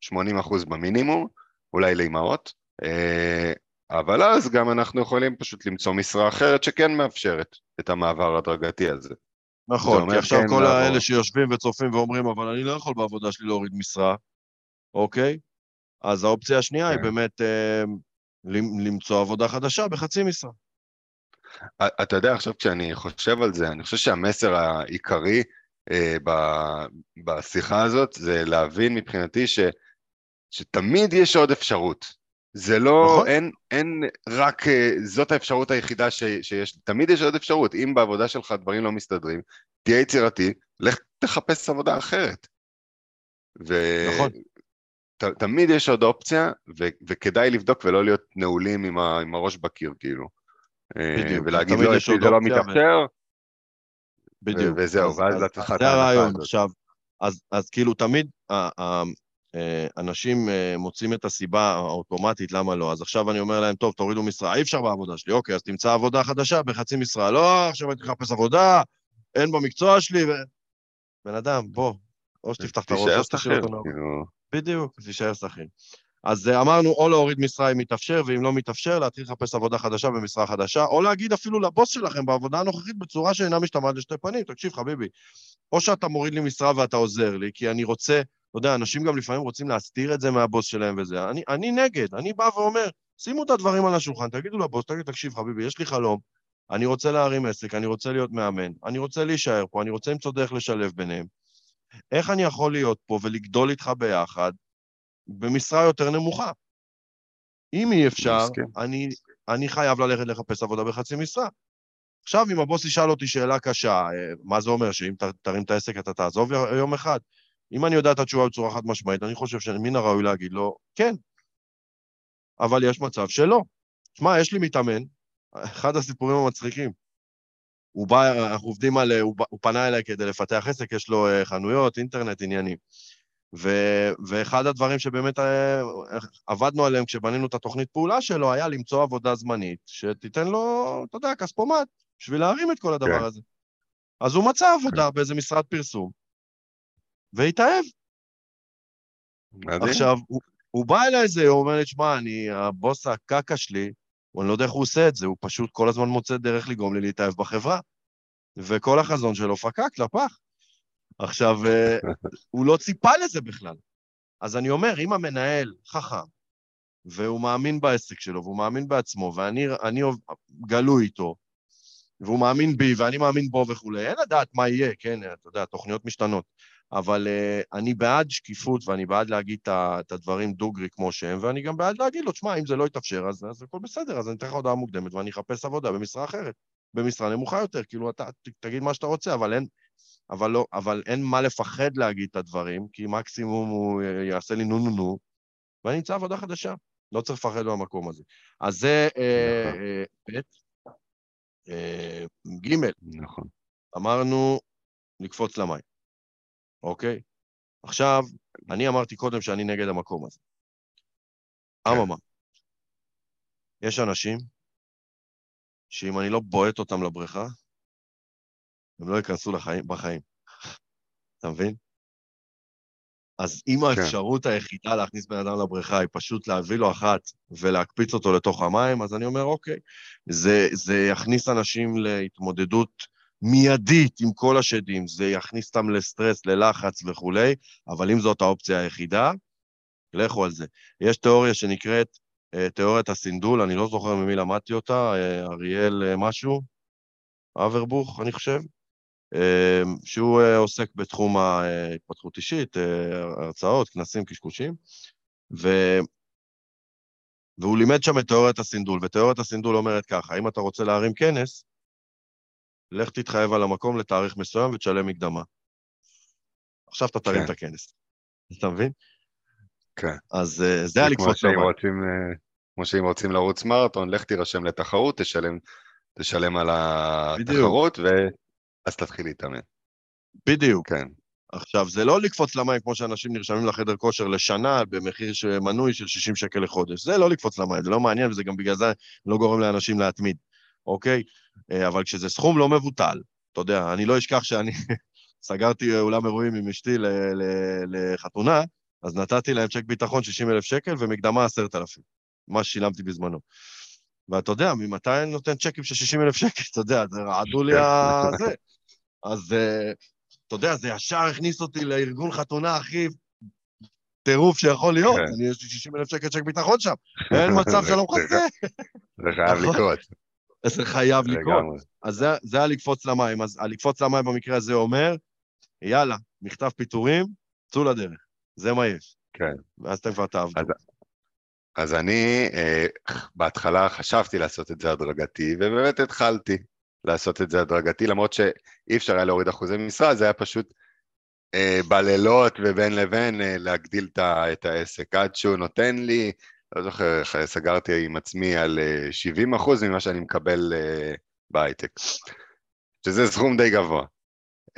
80 במינימום, אולי לאימהות, אה, אבל אז גם אנחנו יכולים פשוט למצוא משרה אחרת שכן מאפשרת את המעבר ההדרגתי הזה. נכון, כי עכשיו כן כל לעבור. האלה שיושבים וצופים ואומרים, אבל אני לא יכול בעבודה שלי להוריד משרה, אוקיי? אז האופציה השנייה כן. היא באמת אה, למצוא עבודה חדשה בחצי משרה. אתה יודע, עכשיו כשאני חושב על זה, אני חושב שהמסר העיקרי אה, ב, בשיחה הזאת זה להבין מבחינתי ש, שתמיד יש עוד אפשרות. זה לא, נכון. אין, אין רק, אה, זאת האפשרות היחידה ש, שיש, תמיד יש עוד אפשרות. אם בעבודה שלך דברים לא מסתדרים, תהיה יצירתי, לך תחפש עבודה אחרת. ו... נכון. ת, תמיד יש עוד אופציה, ו, וכדאי לבדוק ולא להיות נעולים עם, ה, עם הראש בקיר, כאילו. אה, בדיוק. ולהגיד לו, לא, זה לא מתאפשר, בדיוק. וזהו, ואז את זה הרעיון. עכשיו, אז, אז כאילו תמיד אנשים אה, מוצאים את הסיבה האוטומטית למה לא, אז עכשיו אני אומר להם, טוב, תורידו משרה, אי אפשר בעבודה שלי, אוקיי, אז תמצא עבודה חדשה בחצי משרה, לא, עכשיו אני מחפש עבודה, אין במקצוע שלי, ו... בן אדם, בוא, או שתפתח את הראש, או שתשאיר אותו נאור. כאילו. בדיוק, תישאר שכיר. אז אה, אמרנו, או להוריד משרה אם מתאפשר, ואם לא מתאפשר, להתחיל לחפש עבודה חדשה במשרה חדשה, או להגיד אפילו לבוס שלכם בעבודה הנוכחית בצורה שאינה משתמעת לשתי פנים, תקשיב, חביבי, או שאתה מוריד לי משרה ואתה עוזר לי, כי אני רוצה אתה יודע, אנשים גם לפעמים רוצים להסתיר את זה מהבוס שלהם וזה. אני, אני נגד, אני בא ואומר, שימו את הדברים על השולחן, תגידו לבוס, תגיד, תקשיב, חביבי, יש לי חלום, אני רוצה להרים עסק, אני רוצה להיות מאמן, אני רוצה להישאר פה, אני רוצה למצוא דרך לשלב ביניהם. איך אני יכול להיות פה ולגדול איתך ביחד במשרה יותר נמוכה? אם אי אפשר, אני, אני חייב ללכת לחפש עבודה בחצי משרה. עכשיו, אם הבוס ישאל אותי שאלה קשה, אה, מה זה אומר, שאם תרים את העסק אתה תעזוב יום אחד? אם אני יודע את התשובה בצורה חד משמעית, אני חושב שמן הראוי להגיד לו, כן. אבל יש מצב שלא. שמע, יש לי מתאמן, אחד הסיפורים המצחיקים. הוא בא, אנחנו עובדים על, הוא, הוא פנה אליי כדי לפתח עסק, יש לו אה, חנויות, אינטרנט, עניינים. ו, ואחד הדברים שבאמת אה, עבדנו עליהם כשבנינו את התוכנית פעולה שלו, היה למצוא עבודה זמנית, שתיתן לו, אתה יודע, כספומט, בשביל להרים את כל הדבר כן. הזה. אז הוא מצא עבודה כן. באיזה משרד פרסום, והתאהב. עכשיו, הוא, הוא בא אליי איזה, הוא אומר לי, שמע, אני, הבוס הקקה שלי, אני לא יודע איך הוא עושה את זה, הוא פשוט כל הזמן מוצא דרך לגרום לי להתאהב בחברה. וכל החזון שלו פקק לפח. עכשיו, אה, הוא לא ציפה לזה בכלל. אז אני אומר, אם המנהל חכם, והוא מאמין בעסק שלו, והוא מאמין בעצמו, ואני גלוי איתו, והוא מאמין בי, ואני מאמין בו וכולי, אין לדעת מה יהיה, כן, אתה יודע, תוכניות משתנות. אבל uh, אני בעד שקיפות ואני בעד להגיד את הדברים דוגרי כמו שהם, ואני גם בעד להגיד לו, תשמע, אם זה לא יתאפשר, אז, אז הכל בסדר, אז אני אתן לך הודעה מוקדמת ואני אחפש עבודה במשרה אחרת, במשרה נמוכה יותר, כאילו, אתה תגיד מה שאתה רוצה, אבל אין, אבל, לא, אבל אין מה לפחד להגיד את הדברים, כי מקסימום הוא יעשה לי נו נו נו, ואני אמצא עבודה חדשה. לא צריך לפחד במקום הזה. אז זה אה, נכון. ב', אה, ג', נכון. אמרנו לקפוץ למים. אוקיי? עכשיו, אני אמרתי קודם שאני נגד המקום הזה. אממה, יש אנשים שאם אני לא בועט אותם לבריכה, הם לא ייכנסו לחיים, בחיים. אתה מבין? אז אם כן. האפשרות היחידה להכניס בן אדם לבריכה היא פשוט להביא לו אחת ולהקפיץ אותו לתוך המים, אז אני אומר, אוקיי, זה, זה יכניס אנשים להתמודדות מיידית עם כל השדים, זה יכניס אותם לסטרס, ללחץ וכולי, אבל אם זאת האופציה היחידה, לכו על זה. יש תיאוריה שנקראת אה, תיאוריית הסינדול, אני לא זוכר ממי למדתי אותה, אה, אריאל אה, משהו, אברבוך, אני חושב, שהוא עוסק בתחום ההתפתחות אישית, הרצאות, כנסים, קשקושים, ו... והוא לימד שם את תיאוריית הסינדול, ותיאוריית הסינדול אומרת ככה, אם אתה רוצה להרים כנס, לך תתחייב על המקום לתאריך מסוים ותשלם מקדמה. עכשיו אתה תרים כן. את הכנס. אתה מבין? כן. אז זה היה לקפוץ למים. כמו שאם רוצים לרוץ מרתון, לך תירשם לתחרות, תשלם, תשלם על התחרות, ואז תתחיל להתאמן. בדיוק. כן. עכשיו, זה לא לקפוץ למים כמו שאנשים נרשמים לחדר כושר לשנה במחיר מנוי של 60 שקל לחודש. זה לא לקפוץ למים, זה לא מעניין, וזה גם בגלל זה לא גורם לאנשים להתמיד, אוקיי? אה, אבל כשזה סכום לא מבוטל, אתה יודע, אני לא אשכח שאני סגרתי אולם אירועים עם אשתי לחתונה, אז נתתי להם צ'ק ביטחון 60 אלף שקל ומקדמה 10,000. מה ששילמתי בזמנו. ואתה יודע, ממתי אני נותן צ'קים של 60 אלף שקל? אתה יודע, זה רעדו לי הזה. אז אה, אתה יודע, זה ישר הכניס אותי לארגון חתונה הכי טירוף שיכול להיות. כן. אני, יש לי 60 אלף שקל צ'ק ביטחון שם. אין מצב שלא מכסה. זה חייב נכון. זה חייב לקרות. אז זה, זה הלקפוץ למים. אז הלקפוץ למים במקרה הזה אומר, יאללה, מכתב פיטורים, צאו לדרך. זה מה יש. כן. ואז אתם כבר תעבדו. אז אני אה, בהתחלה חשבתי לעשות את זה הדרגתי, ובאמת התחלתי לעשות את זה הדרגתי, למרות שאי אפשר היה להוריד אחוזי משרה, זה היה פשוט אה, בלילות ובין לבין אה, להגדיל את העסק, עד שהוא נותן לי, לא זוכר, סגרתי עם עצמי על 70 אה, אחוז ממה שאני מקבל אה, בהייטק, שזה סכום די גבוה.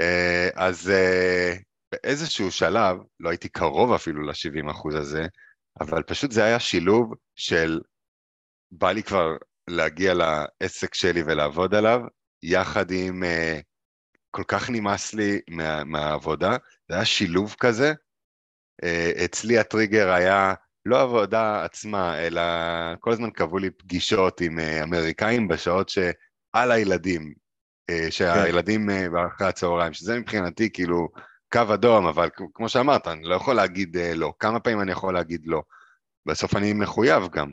אה, אז באיזשהו שלב, לא הייתי קרוב אפילו ל-70 אחוז הזה, אבל פשוט זה היה שילוב של בא לי כבר להגיע לעסק שלי ולעבוד עליו, יחד עם כל כך נמאס לי מה, מהעבודה, זה היה שילוב כזה. אצלי הטריגר היה לא עבודה עצמה, אלא כל הזמן קבעו לי פגישות עם uh, אמריקאים בשעות שעל הילדים, uh, שהילדים uh, אחרי הצהריים, שזה מבחינתי כאילו קו אדום, אבל כמו שאמרת, אני לא יכול להגיד לא. כמה פעמים אני יכול להגיד לא? בסוף אני מחויב גם.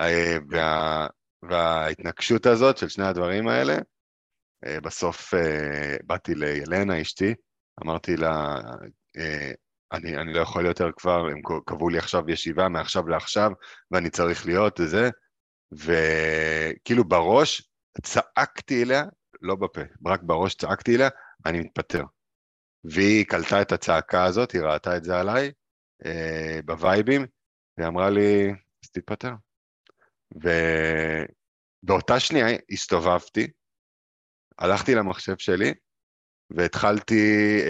Uh, וה, וההתנגשות הזאת של שני הדברים האלה, בסוף באתי לילנה, אשתי, אמרתי לה, אני, אני לא יכול יותר כבר, הם קבעו לי עכשיו ישיבה מעכשיו לעכשיו, ואני צריך להיות וזה, וכאילו בראש צעקתי אליה, לא בפה, רק בראש צעקתי אליה, אני מתפטר. והיא קלטה את הצעקה הזאת, היא ראתה את זה עליי, אה, בווייבים, והיא אמרה לי, אז תתפטר. ובאותה שנייה הסתובבתי, הלכתי למחשב שלי, והתחלתי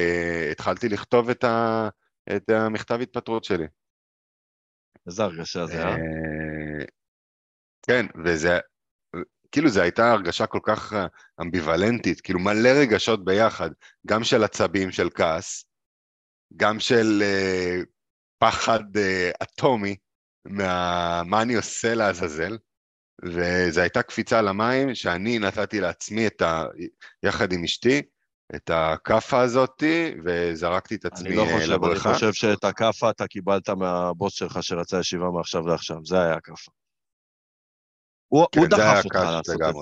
אה, לכתוב את, ה, את המכתב התפטרות שלי. איזה הרגשה זה, אה? כן, וזה, כאילו זו הייתה הרגשה כל כך אה, אמביוולנטית, כאילו מלא רגשות ביחד, גם של עצבים, של כעס, גם של אה, פחד אה, אטומי מה מה אני עושה לעזאזל, וזו הייתה קפיצה למים שאני נתתי לעצמי, את ה, יחד עם אשתי, את הכאפה הזאתי, וזרקתי את עצמי לבריכה. אני לא חושב, אני חושב שאת הכאפה אתה קיבלת מהבוס שלך שרצה ישיבה מעכשיו לעכשיו, זה היה הכאפה. הוא, כן, הוא דחף אותך לעשות את זה.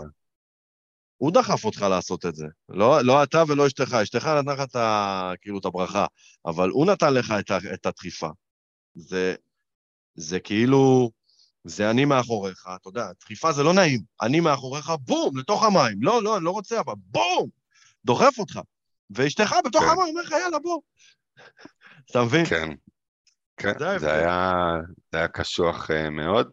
הוא דחף אותך לעשות את זה. לא, לא אתה ולא אשתך, אשתך נתנה לך את, כאילו, את הברכה, אבל הוא נתן לך את, את הדחיפה. זה, זה כאילו, זה אני מאחוריך, אתה יודע, דחיפה זה לא נעים. אני מאחוריך, בום, לתוך המים. לא, לא, אני לא רוצה, אבל בום, דוחף אותך. ואשתך בתוך כן. המים אומר לך, יאללה, בוא. אתה מבין? כן. כן, זה, זה, היה, זה היה קשוח uh, מאוד.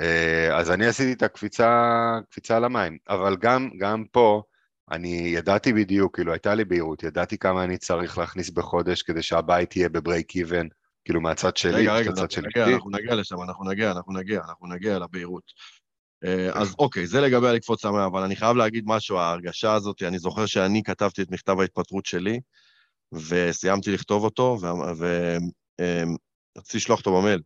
אה, אז אני עשיתי את הקפיצה, קפיצה למים, אבל גם, גם פה אני ידעתי בדיוק, כאילו הייתה לי בהירות, ידעתי כמה אני צריך להכניס בחודש כדי שהבית יהיה בברייק איבן, כאילו מהצד שלי, רגע, רגע, מהצד שלי. רגע, אנחנו נגיע לשם, אנחנו נגיע, אנחנו נגיע, אנחנו נגיע לבהירות. אה, אז אוקיי, זה לגבי הלקפוץ למים, אבל אני חייב להגיד משהו, ההרגשה הזאת, אני זוכר שאני כתבתי את מכתב ההתפטרות שלי, וסיימתי לכתוב אותו, ורציתי לשלוח אותו במייל.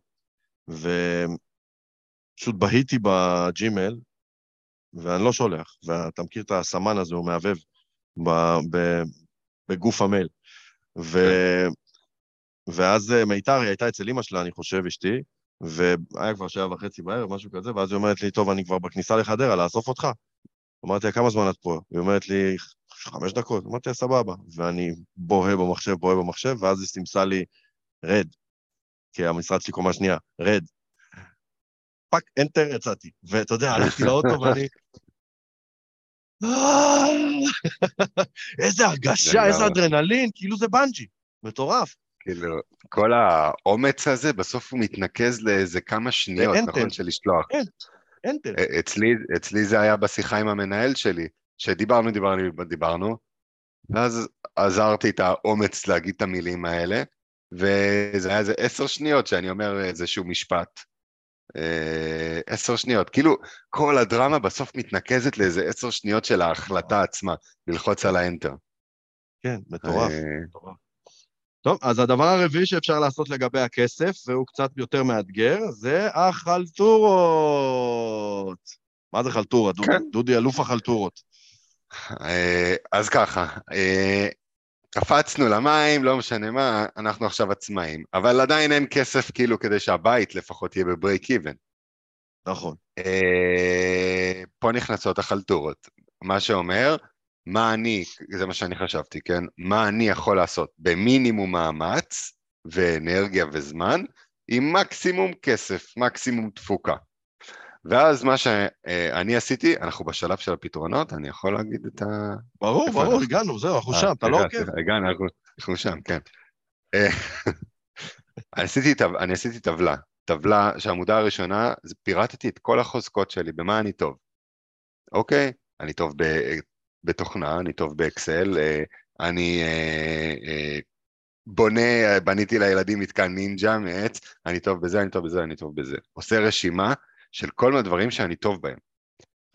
פשוט בהיתי בג'ימל, ואני לא שולח, ואתה מכיר את הסמן הזה, הוא מהבהב בגוף המייל. ו... כן. ואז אה, מיתר, היא הייתה אצל אמא שלה, אני חושב, אשתי, והיה כבר שעה וחצי בערב, משהו כזה, ואז היא אומרת לי, טוב, אני כבר בכניסה לחדרה, לאסוף אותך. אמרתי לה, כמה זמן את פה? היא אומרת לי, חמש דקות. אמרתי לה, סבבה. ואני בוהה במחשב, בוהה במחשב, ואז היא סימסה לי, רד. כי המשרד שלי קומה שנייה, רד. fuck, enter, יצאתי. ואתה יודע, הלכתי לאוטו ואני... איזה הרגשה, איזה אדרנלין, כאילו זה בנג'י. מטורף. כאילו, כל האומץ הזה, בסוף הוא מתנקז לאיזה כמה שניות, נכון, של לשלוח. כן, enter. אצלי, אצלי זה היה בשיחה עם המנהל שלי, שדיברנו, דיברנו, דיברנו, ואז עזרתי את האומץ להגיד את המילים האלה, וזה היה איזה עשר שניות שאני אומר איזשהו משפט. אה, עשר שניות, כאילו כל הדרמה בסוף מתנקזת לאיזה עשר שניות של ההחלטה עצמה, ללחוץ על האנטר. כן, מטורף. אה, מטורף. טוב, אז הדבר הרביעי שאפשר לעשות לגבי הכסף, והוא קצת יותר מאתגר, זה החלטורות. מה זה חלטורה? דודי, כן. דודי אלוף החלטורות. אה, אז ככה, אה, קפצנו למים, לא משנה מה, אנחנו עכשיו עצמאים, אבל עדיין אין כסף כאילו כדי שהבית לפחות יהיה בברייק איבן. נכון. אה, פה נכנסות החלטורות, מה שאומר, מה אני, זה מה שאני חשבתי, כן? מה אני יכול לעשות במינימום מאמץ ואנרגיה וזמן, עם מקסימום כסף, מקסימום תפוקה. ואז מה שאני עשיתי, אנחנו בשלב של הפתרונות, אני יכול להגיד את ה... ברור, ברור, הגענו, זהו, אנחנו אה, שם, אתה לא עוקב. הגענו, אנחנו שם, כן. אה, אני עשיתי טבלה, טבלה שהעמודה הראשונה, פירטתי את כל החוזקות שלי, במה אני טוב. אוקיי? אני טוב בתוכנה, אני טוב באקסל, אה, אני בונה, בניתי לילדים מתקן נינג'ה מעץ, אני טוב בזה, אני טוב בזה, אני טוב בזה. עושה רשימה של כל מיני דברים שאני טוב בהם.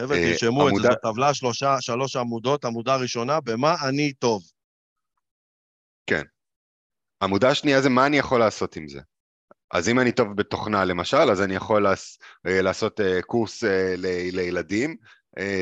חבר'ה, אה, תרשמו את זה, זו טבלה שלושה, שלוש עמודות, עמודה ראשונה, במה אני טוב. כן. עמודה השנייה זה מה אני יכול לעשות עם זה. אז אם אני טוב בתוכנה למשל, אז אני יכול לעש, אה, לעשות אה, קורס לילדים,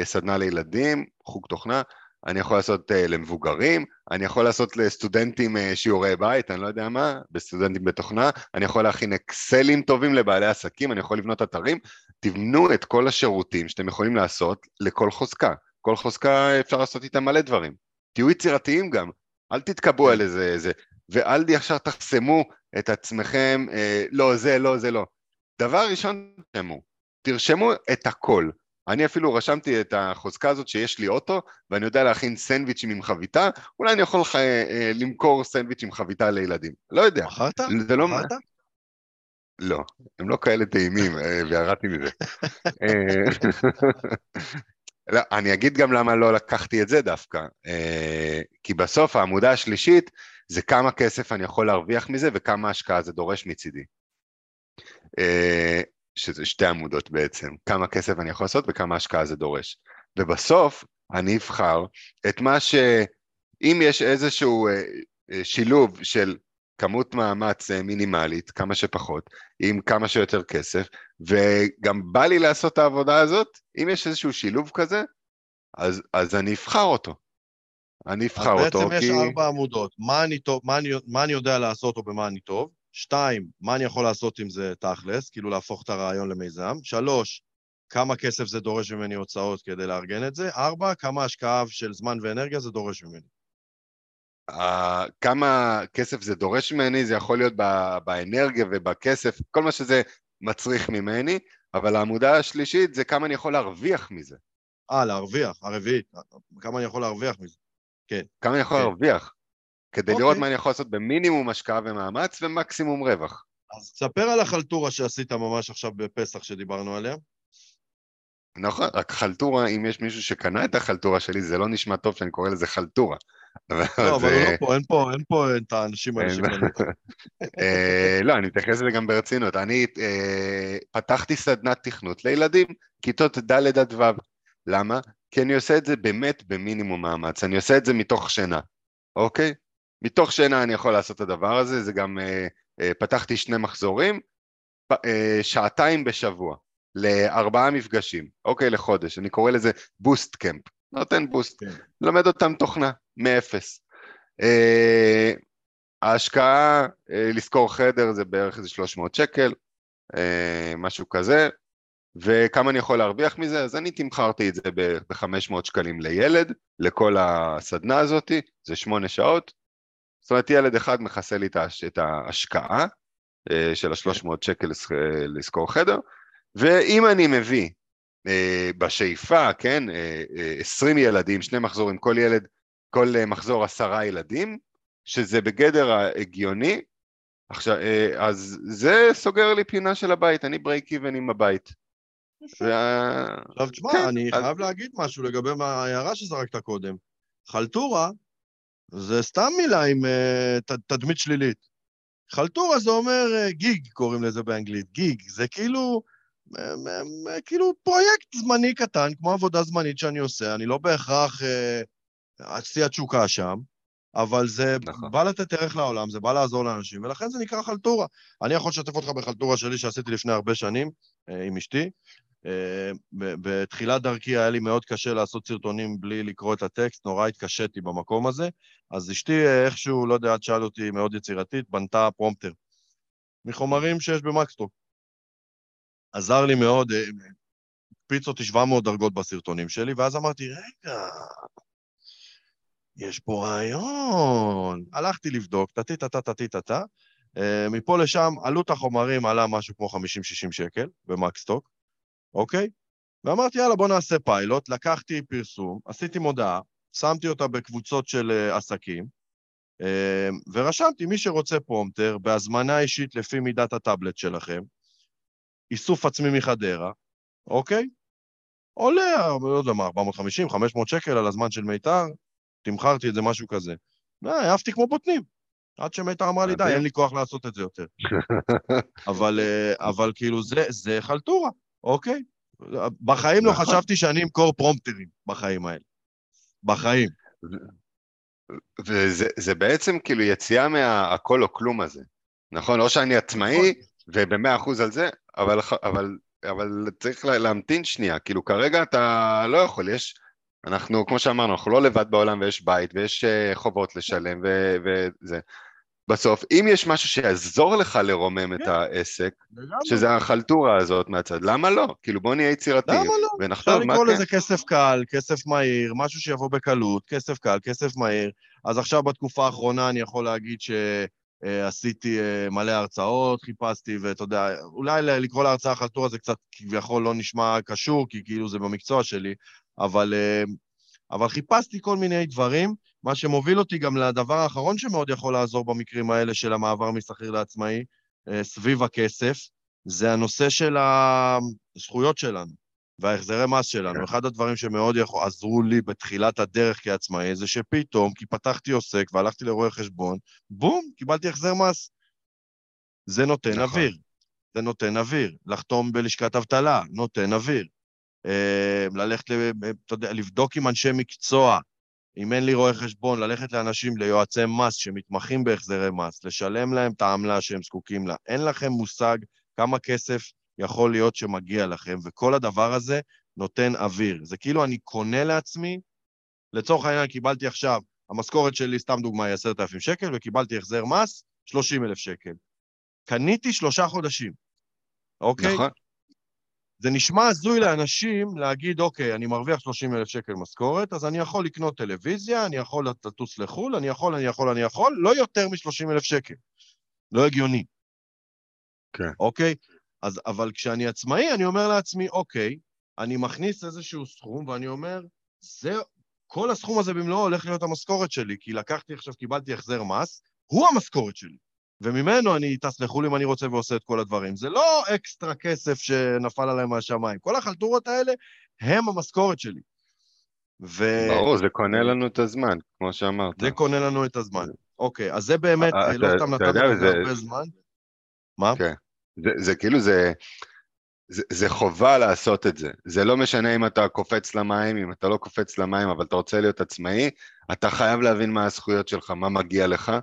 סדנה לילדים, חוג תוכנה, אני יכול לעשות uh, למבוגרים, אני יכול לעשות לסטודנטים uh, שיעורי בית, אני לא יודע מה, בסטודנטים בתוכנה, אני יכול להכין אקסלים טובים לבעלי עסקים, אני יכול לבנות אתרים, תבנו את כל השירותים שאתם יכולים לעשות לכל חוזקה. כל חוזקה אפשר לעשות איתה מלא דברים. תהיו יצירתיים גם, אל תתקבעו על איזה, איזה, ואל ישר תחסמו את עצמכם, אה, לא זה, לא זה, לא. דבר ראשון, תרשמו, תרשמו את הכל. אני אפילו רשמתי את החוזקה הזאת שיש לי אוטו ואני יודע להכין סנדוויצ'ים עם חביתה, אולי אני יכול לך אה, למכור סנדוויץ' עם חביתה לילדים. לא יודע. מכרת? זה לא... מכרת? לא, הם לא כאלה טעימים, אה, וירדתי מזה. אה, לא, אני אגיד גם למה לא לקחתי את זה דווקא, אה, כי בסוף העמודה השלישית זה כמה כסף אני יכול להרוויח מזה וכמה השקעה זה דורש מצידי. שזה שתי עמודות בעצם, כמה כסף אני יכול לעשות וכמה השקעה זה דורש. ובסוף אני אבחר את מה ש... אם יש איזשהו אה, אה, שילוב של כמות מאמץ אה, מינימלית, כמה שפחות, עם כמה שיותר כסף, וגם בא לי לעשות את העבודה הזאת, אם יש איזשהו שילוב כזה, אז, אז אני אבחר אותו. אני אבחר אותו, כי... בעצם יש ארבע עמודות, מה אני, טוב, מה, אני, מה אני יודע לעשות או במה אני טוב, שתיים, מה אני יכול לעשות עם זה תכלס, כאילו להפוך את הרעיון למיזם. שלוש, כמה כסף זה דורש ממני הוצאות כדי לארגן את זה. ארבע, כמה השקעה של זמן ואנרגיה זה דורש ממני. Uh, כמה כסף זה דורש ממני, זה יכול להיות באנרגיה ובכסף, כל מה שזה מצריך ממני, אבל העמודה השלישית זה כמה אני יכול להרוויח מזה. אה, להרוויח, הרביעית, כמה אני יכול להרוויח מזה, כן. כמה אני יכול כן. להרוויח. כדי okay. לראות אוקיי. מה אני יכול לעשות במינימום השקעה ומאמץ ומקסימום רווח. אז תספר על החלטורה שעשית ממש עכשיו בפסח שדיברנו עליה. נכון, רק חלטורה, אם יש מישהו שקנה את החלטורה שלי, זה לא נשמע טוב שאני קורא לזה חלטורה. לא, אבל לא פה, אין פה, אין פה את האנשים האלה שקנו. אה, לא, אני מתייחס לזה גם ברצינות. אני אה, פתחתי סדנת תכנות לילדים, כיתות ד' עד ו'. למה? כי אני עושה את זה באמת במינימום מאמץ, אני עושה את זה מתוך שינה, אוקיי? מתוך שינה אני יכול לעשות את הדבר הזה, זה גם, אה, אה, פתחתי שני מחזורים, אה, שעתיים בשבוע, לארבעה מפגשים, אוקיי, לחודש, אני קורא לזה בוסט קמפ, נותן בוסט, כן. לומד אותם תוכנה, מאפס. אה, ההשקעה, אה, לשכור חדר זה בערך איזה 300 שקל, אה, משהו כזה, וכמה אני יכול להרוויח מזה? אז אני תמכרתי את זה ב-500 שקלים לילד, לכל הסדנה הזאת, זה שמונה שעות, זאת אומרת ילד אחד מכסה לי את ההשקעה אה, של ה-300 שקל לשכור חדר, ואם אני מביא בשאיפה, כן, 20 ילדים, שני מחזורים, כל ילד, כל מחזור עשרה ילדים, שזה בגדר ההגיוני, עכשיו, אה, אז זה סוגר לי פינה של הבית, אני ברייק איבן עם הבית. עכשיו תשמע, כן, אני חייב להגיד משהו לגבי ההערה שזרקת קודם. חלטורה זה סתם מילה עם אה, תדמית שלילית. חלטורה זה אומר אה, גיג, קוראים לזה באנגלית, גיג. זה כאילו, כאילו פרויקט זמני קטן, כמו עבודה זמנית שאני עושה, אני לא בהכרח אצלי התשוקה שם. אבל זה נכון. בא לתת ערך לעולם, זה בא לעזור לאנשים, ולכן זה נקרא חלטורה. אני יכול לשתף אותך בחלטורה שלי שעשיתי לפני הרבה שנים אה, עם אשתי. אה, בתחילת דרכי היה לי מאוד קשה לעשות סרטונים בלי לקרוא את הטקסט, נורא התקשיתי במקום הזה, אז אשתי אה, איכשהו, לא יודע, את שאל אותי, מאוד יצירתית, בנתה פרומפטר. מחומרים שיש במקסטוק. עזר לי מאוד, הקפיץ אותי 700 דרגות בסרטונים שלי, ואז אמרתי, רגע, יש פה רעיון. הלכתי לבדוק, טטי-טטה-טטי-טטה. אה, מפה לשם, עלות החומרים עלה משהו כמו 50-60 שקל במקסטוק, אוקיי? ואמרתי, יאללה, בוא נעשה פיילוט. לקחתי פרסום, עשיתי מודעה, שמתי אותה בקבוצות של uh, עסקים, uh, ורשמתי, מי שרוצה פרומטר, בהזמנה אישית לפי מידת הטאבלט שלכם, איסוף עצמי מחדרה, אוקיי? עולה, לא יודע מה, 450, 500 שקל על הזמן של מיתר, תמכרתי את זה, משהו כזה. העפתי כמו בוטנים. עד שמיתר אמרה לי, די, אין לי כוח לעשות את זה יותר. אבל, אה, אבל כאילו, זה, זה חלטורה, אוקיי? בחיים לא נכון. חשבתי שאני אמכור פרומפטרים, בחיים האלה. בחיים. וזה בעצם כאילו יציאה מהכל או כלום הזה, נכון? או שאני עצמאי נכון. ובמאה אחוז על זה, אבל, אבל, אבל צריך להמתין שנייה, כאילו כרגע אתה לא יכול, יש אנחנו, כמו שאמרנו, אנחנו לא לבד בעולם ויש בית ויש uh, חובות לשלם ו- וזה. בסוף, אם יש משהו שיעזור לך לרומם את כן. העסק, שזה החלטורה הזאת מהצד, למה לא? כאילו בוא נהיה יצירתי. למה לא? ונחשוב מה כן. אפשר לקרוא לזה כסף קל, כסף מהיר, משהו שיבוא בקלות, כסף קל, כסף מהיר. אז עכשיו בתקופה האחרונה אני יכול להגיד שעשיתי אה, מלא הרצאות, חיפשתי, ואתה יודע, אולי לקרוא להרצאה חלטורה זה קצת כביכול לא נשמע קשור, כי כאילו זה במקצוע שלי, אבל, אה, אבל חיפשתי כל מיני דברים, מה שמוביל אותי גם לדבר האחרון שמאוד יכול לעזור במקרים האלה של המעבר משכיר לעצמאי, אה, סביב הכסף, זה הנושא של הזכויות שלנו וההחזרי מס שלנו. כן. אחד הדברים שמאוד יכול, עזרו לי בתחילת הדרך כעצמאי, זה שפתאום, כי פתחתי עוסק והלכתי לרואה חשבון, בום, קיבלתי החזר מס. זה נותן נכון. אוויר. זה נותן אוויר. לחתום בלשכת אבטלה, נותן אוויר. אה, ללכת, אתה יודע, לבדוק עם אנשי מקצוע, אם אין לי רואה חשבון, ללכת לאנשים, ליועצי מס שמתמחים בהחזרי מס, לשלם להם את העמלה שהם זקוקים לה. אין לכם מושג כמה כסף יכול להיות שמגיע לכם, וכל הדבר הזה נותן אוויר. זה כאילו אני קונה לעצמי, לצורך העניין קיבלתי עכשיו, המשכורת שלי, סתם דוגמה, היא עשרת אלפים שקל, וקיבלתי החזר מס, שלושים אלף שקל. קניתי שלושה חודשים, אוקיי? נכון. זה נשמע הזוי לאנשים להגיד, אוקיי, אני מרוויח 30 אלף שקל משכורת, אז אני יכול לקנות טלוויזיה, אני יכול לטוס לחו"ל, אני יכול, אני יכול, אני יכול, לא יותר מ-30 אלף שקל. לא הגיוני. כן. אוקיי? אז, אבל כשאני עצמאי, אני אומר לעצמי, אוקיי, אני מכניס איזשהו סכום, ואני אומר, זה, כל הסכום הזה במלואו הולך להיות המשכורת שלי, כי לקחתי עכשיו, קיבלתי החזר מס, הוא המשכורת שלי. וממנו אני טס לחו"ל אם אני רוצה ועושה את כל הדברים. זה לא אקסטרה כסף שנפל עליהם מהשמיים. כל החלטורות האלה הם המשכורת שלי. ו... ברור, זה קונה לנו את הזמן, כמו שאמרת. זה קונה לנו את הזמן. אוקיי, אז זה באמת, אה, לא סתם נתן לנו הרבה זמן. מה? כן. זה, זה כאילו, זה, זה, זה חובה לעשות את זה. זה לא משנה אם אתה קופץ למים, אם אתה לא קופץ למים, אבל אתה רוצה להיות עצמאי, אתה חייב להבין מה הזכויות שלך, מה מגיע לך, אה,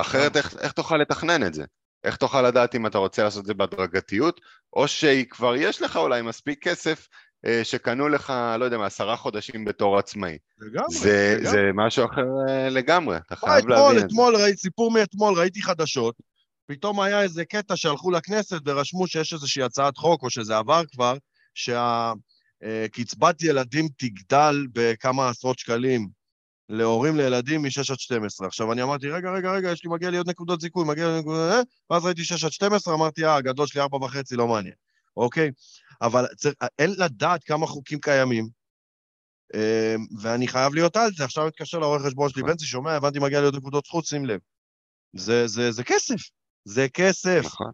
אחרת איך, איך תוכל לתכנן את זה? איך תוכל לדעת אם אתה רוצה לעשות את זה בהדרגתיות, או שכבר יש לך אולי מספיק כסף אה, שקנו לך, לא יודע מה, עשרה חודשים בתור עצמאי. לגמרי. זה, לגמרי. זה משהו אחר אה, לגמרי, אתה חייב אתמול, להבין את זה. אתמול, ראיתי, סיפור מאתמול, ראיתי חדשות, פתאום היה איזה קטע שהלכו לכנסת ורשמו שיש איזושהי הצעת חוק, או שזה עבר כבר, שהקצבת ילדים תגדל בכמה עשרות שקלים להורים לילדים מ-6 עד 12. עכשיו, אני אמרתי, רגע, רגע, רגע, יש לי, מגיע לי עוד נקודות זיכוי, מגיע לי נקודות... אה? ואז ראיתי 6 עד 12, אמרתי, אה, הגדול שלי 4 וחצי, לא מעניין, אוקיי? אבל צריך, אין לדעת כמה חוקים קיימים, אה, ואני חייב להיות על זה. עכשיו מתקשר לעורך חשבון שלי, בנצי, שומע, הבנתי, מגיע לי עוד נקודות זכות, שים לב. זה, זה, זה כסף, זה כסף. נכון.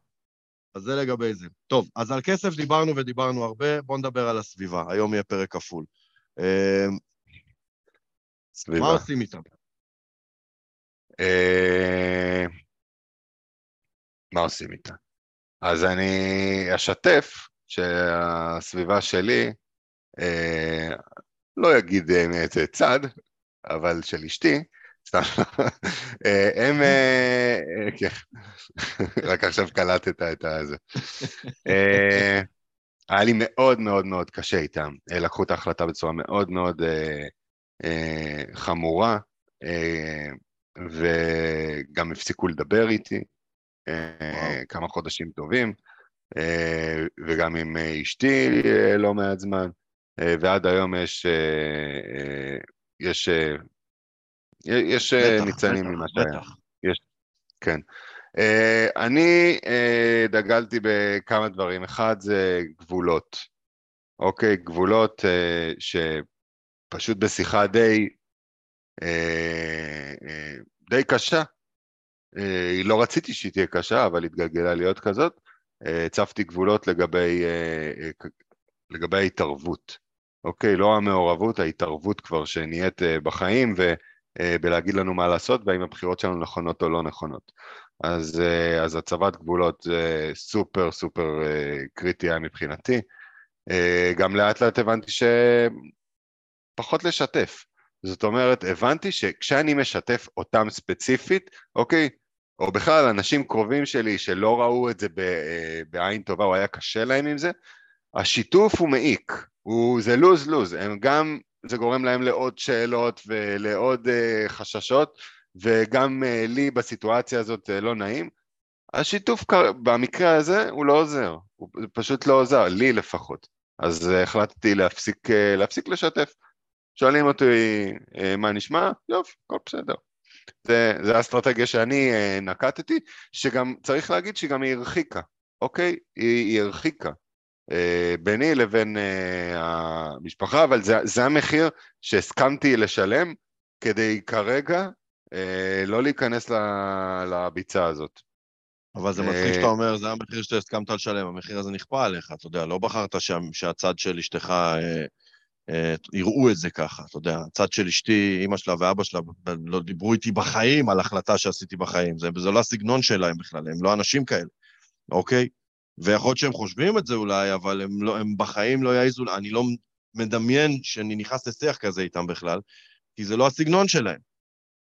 אז זה לגבי זה. טוב, אז על כסף דיברנו ודיברנו הרבה, בואו נדבר על הסביבה. היום יהיה פרק כפול. סביבה. מה עושים איתם? אה, מה עושים איתה? אז אני אשתף שהסביבה שלי, אה, לא אגיד אה, מאיזה צד, אבל של אשתי, סתם, אה, הם, כן, רק עכשיו קלטת את הזה. היה לי מאוד מאוד מאוד קשה איתם, לקחו את ההחלטה בצורה מאוד מאוד חמורה, אה, וגם הפסיקו לדבר איתי אה, וואו. כמה חודשים טובים, אה, וגם עם אה, אשתי אה, לא מעט זמן, אה, ועד היום יש, אה, אה, יש, אה, יש אה, בטח, ניצנים בטח, ממה שהיה. בטח. כן. אני דגלתי בכמה דברים. אחד זה גבולות. אוקיי, גבולות uh, שפשוט בשיחה די, uh, uh, די קשה. Uh, לא רציתי שהיא תהיה קשה, אבל התגלגלה להיות כזאת. הצבתי גבולות לגבי, לגבי ההתערבות. אוקיי, לא המעורבות, ההתערבות כבר שנהיית בחיים, ו... אה, בלהגיד לנו מה לעשות והאם הבחירות שלנו נכונות או לא נכונות. אז, אה, אז הצבת גבולות זה סופר סופר אה, קריטי היה מבחינתי. גם לאט לאט הבנתי שפחות לשתף. זאת אומרת, הבנתי שכשאני משתף אותם ספציפית, אוקיי, או בכלל אנשים קרובים שלי שלא ראו את זה בעין טובה או היה קשה להם עם זה, השיתוף הוא מעיק, הוא, זה לוז-לוז, הם גם זה גורם להם לעוד שאלות ולעוד uh, חששות, וגם uh, לי בסיטואציה הזאת uh, לא נעים. השיתוף במקרה הזה הוא לא עוזר, הוא פשוט לא עוזר, לי לפחות. אז החלטתי להפסיק, להפסיק לשתף. שואלים אותי uh, מה נשמע? יופי, הכל בסדר. זה, זה האסטרטגיה שאני uh, נקטתי, שגם צריך להגיד שגם היא הרחיקה, אוקיי? היא, היא הרחיקה. ביני לבין המשפחה, אבל זה, זה המחיר שהסכמתי לשלם כדי כרגע לא להיכנס לביצה הזאת. אבל זה מצחיק שאתה אומר, זה המחיר שהסכמת לשלם, המחיר הזה נכפה עליך, אתה יודע, לא בחרת שה, שהצד של אשתך אה, אה, יראו את זה ככה, אתה יודע, הצד של אשתי, אימא שלה ואבא שלה לא דיברו איתי בחיים על החלטה שעשיתי בחיים, זה, זה לא הסגנון שלהם בכלל, הם לא אנשים כאלה, אוקיי? ויכול להיות שהם חושבים את זה אולי, אבל הם, לא, הם בחיים לא יעזו, אני לא מדמיין שאני נכנס לשיח כזה איתם בכלל, כי זה לא הסגנון שלהם.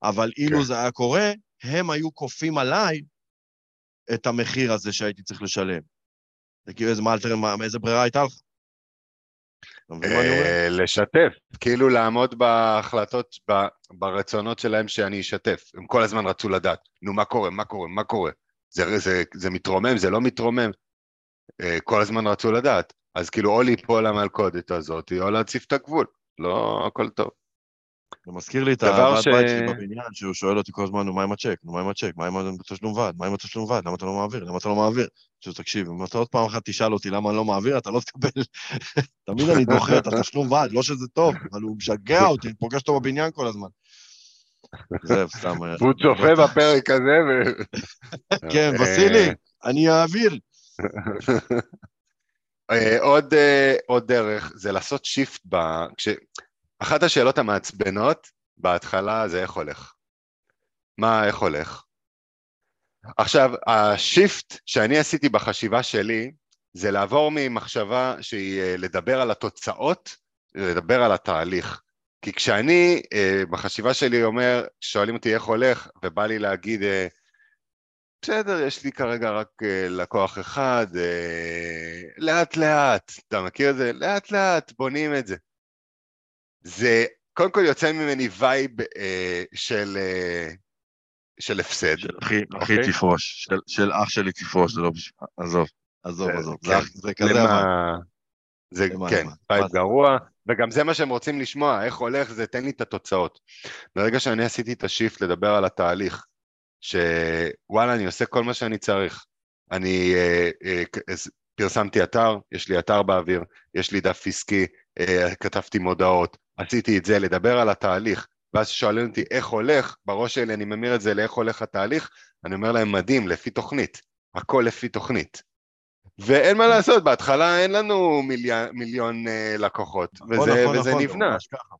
אבל אילו כן. זה היה קורה, הם היו כופים עליי את המחיר הזה שהייתי צריך לשלם. זה כאילו, איזה, מה, איזה ברירה הייתה לך? אתה מבין מה אני אומר? אה, לשתף, כאילו לעמוד בהחלטות, ברצונות שלהם שאני אשתף. הם כל הזמן רצו לדעת, נו מה קורה, מה קורה, מה קורה. זה, זה, זה מתרומם, זה לא מתרומם. אה, כל הזמן רצו לדעת. אז כאילו או ליפול למלכודת הזאת, או להציף את הגבול. לא, הכל טוב. זה מזכיר לי את הוועד ש- בית שלי בבניין, שהוא שואל אותי כל הזמן, מה עם הצ'ק? מה עם הצ'ק? מה עם התשלום ועד? מה עם התשלום ועד? למה אתה לא מעביר? למה אתה לא מעביר? עכשיו, תקשיב, אם אתה עוד פעם אחת תשאל אותי למה אני לא מעביר, אתה לא תקבל. תמיד אני דוחה את התשלום ועד, לא שזה טוב, אבל הוא משגע אותי, אני פוגש אותו בבניין כל הזמן. זהו, סתם. אה, והוא צופה בפרק הזה, ו... כן, וסילי, אני אעביר. אה, עוד, אה, עוד דרך זה לעשות shift ב... כש... אחת השאלות המעצבנות בהתחלה זה איך הולך. מה, איך הולך? עכשיו, השיפט שאני עשיתי בחשיבה שלי, זה לעבור ממחשבה שהיא אה, לדבר על התוצאות, לדבר על התהליך. כי כשאני אה, בחשיבה שלי אומר, שואלים אותי איך הולך, ובא לי להגיד, אה, בסדר, יש לי כרגע רק לקוח אחד, לאט לאט, אתה מכיר את זה? לאט לאט, בונים את זה. זה קודם כל יוצא ממני vibe אה, של, אה, של הפסד. של אחי, אוקיי. אחי תפרוש, של, של אח שלי תפרוש, זה לא בשביל... עזוב, עזוב, זה- עזוב. כן. זה, זה כזה למה- אבל. זה למה, כן? vibe? גרוע, וגם זה מה שהם רוצים לשמוע, איך הולך זה תן לי את התוצאות. ברגע שאני עשיתי את ה shift לדבר על התהליך, שוואלה אני עושה כל מה שאני צריך. אני אה, אה, פרסמתי אתר, יש לי אתר באוויר, יש לי דף עסקי, אה, כתבתי מודעות, עשיתי את זה, לדבר על התהליך, ואז שואלים אותי איך הולך, בראש שלי אני ממיר את זה לאיך הולך התהליך, אני אומר להם מדהים, לפי תוכנית, הכל לפי תוכנית. ואין מה לעשות, בהתחלה אין לנו מיליון, מיליון אה, לקוחות, נכון, וזה, נכון, וזה נכון, נבנה. זה ממש ככה.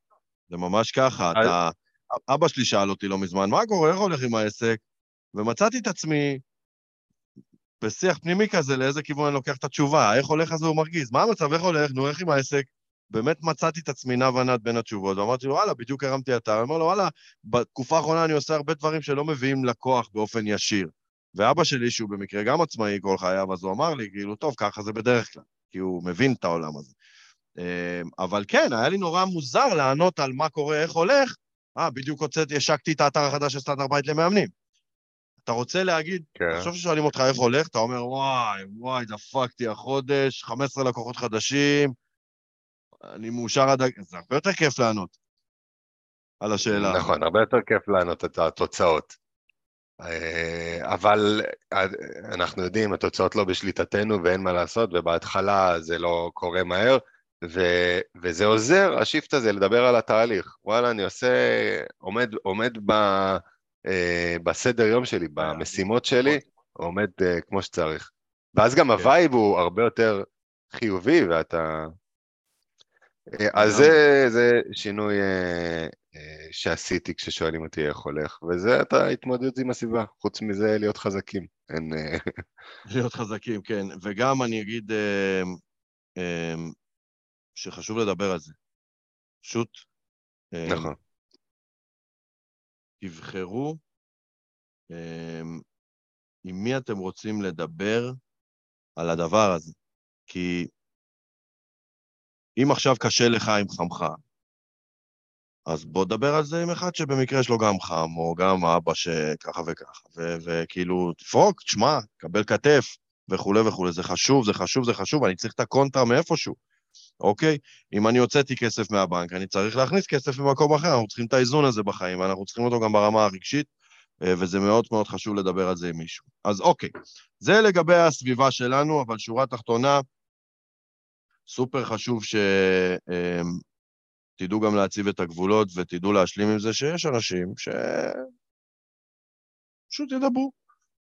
זה ממש ככה. אז- אתה... אבא שלי שאל אותי לא מזמן, מה קורה, איך הולך עם העסק? ומצאתי את עצמי בשיח פנימי כזה, לאיזה כיוון אני לוקח את התשובה, איך הולך אז הוא מרגיז, מה המצב, איך הולך, נו, איך עם העסק? באמת מצאתי את עצמי נע ונד בין התשובות, ואמרתי לו, וואלה, בדיוק הרמתי אתר, אומר לו, וואלה, בתקופה האחרונה אני עושה הרבה דברים שלא מביאים לקוח באופן ישיר. ואבא שלי, שהוא במקרה גם עצמאי כל חייו, אז הוא אמר לי, כאילו, טוב, ככה זה בדרך כלל, כי הוא מבין את העולם הזה. אמ, אבל כן, היה לי נורא מוזר לענות על מה קורה, איך הולך. אה, בדיוק הוצאתי, השקתי את האתר החדש של סטארט בית למאמנים. אתה רוצה להגיד, כן. עכשיו ששואלים אותך איך הולך, אתה אומר, וואי, וואי, דפקתי החודש, 15 לקוחות חדשים, אני מאושר עד... הג-" זה הרבה יותר כיף לענות על השאלה. נכון, הרבה יותר כיף לענות את התוצאות. אה, אבל אה, אנחנו יודעים, התוצאות לא בשליטתנו ואין מה לעשות, ובהתחלה זה לא קורה מהר, ו, וזה עוזר, ה shift הזה, לדבר על התהליך. וואלה, אני עושה, עומד, עומד ב, אה, בסדר יום שלי, במשימות שלי, עומד כמו שצריך. ואז גם ה vibe הוא הרבה יותר חיובי, ואתה... אה, אז זה, זה שינוי אה, אה, שעשיתי כששואלים אותי איך הולך, וזה את ההתמודדות עם הסביבה, חוץ מזה להיות חזקים. אין... אה, להיות חזקים, כן. וגם אני אגיד שחשוב לדבר על זה. פשוט נכון, תבחרו עם מי אתם רוצים לדבר על הדבר הזה. כי אם עכשיו קשה לך עם חמך, אז בוא דבר על זה עם אחד שבמקרה יש לו גם חם, או גם אבא שככה וככה, וכאילו, תפרוק, תשמע, קבל כתף, וכולי וכולי, זה חשוב, זה חשוב, זה חשוב, אני צריך את הקונטרה מאיפשהו, אוקיי? אם אני הוצאתי כסף מהבנק, אני צריך להכניס כסף ממקום אחר, אנחנו צריכים את האיזון הזה בחיים, ואנחנו צריכים אותו גם ברמה הרגשית, אה, וזה מאוד מאוד חשוב לדבר על זה עם מישהו. אז אוקיי, זה לגבי הסביבה שלנו, אבל שורה תחתונה, סופר חשוב שתדעו גם להציב את הגבולות ותדעו להשלים עם זה שיש אנשים ש... פשוט ידברו,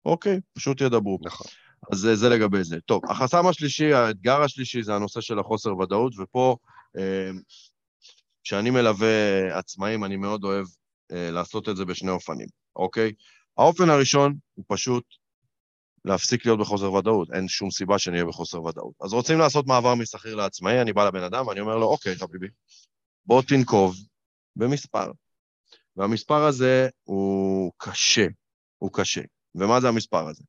אוקיי? פשוט ידברו. נכון. אז זה, זה לגבי זה. טוב, החסם השלישי, האתגר השלישי זה הנושא של החוסר ודאות, ופה, אה, כשאני מלווה עצמאים, אני מאוד אוהב אה, לעשות את זה בשני אופנים, אוקיי? האופן הראשון הוא פשוט להפסיק להיות בחוסר ודאות, אין שום סיבה שנהיה בחוסר ודאות. אז רוצים לעשות מעבר משכיר לעצמאי, אני בא לבן אדם ואני אומר לו, אוקיי, חביבי, בוא תנקוב במספר. והמספר הזה הוא קשה, הוא קשה. ומה זה המספר הזה?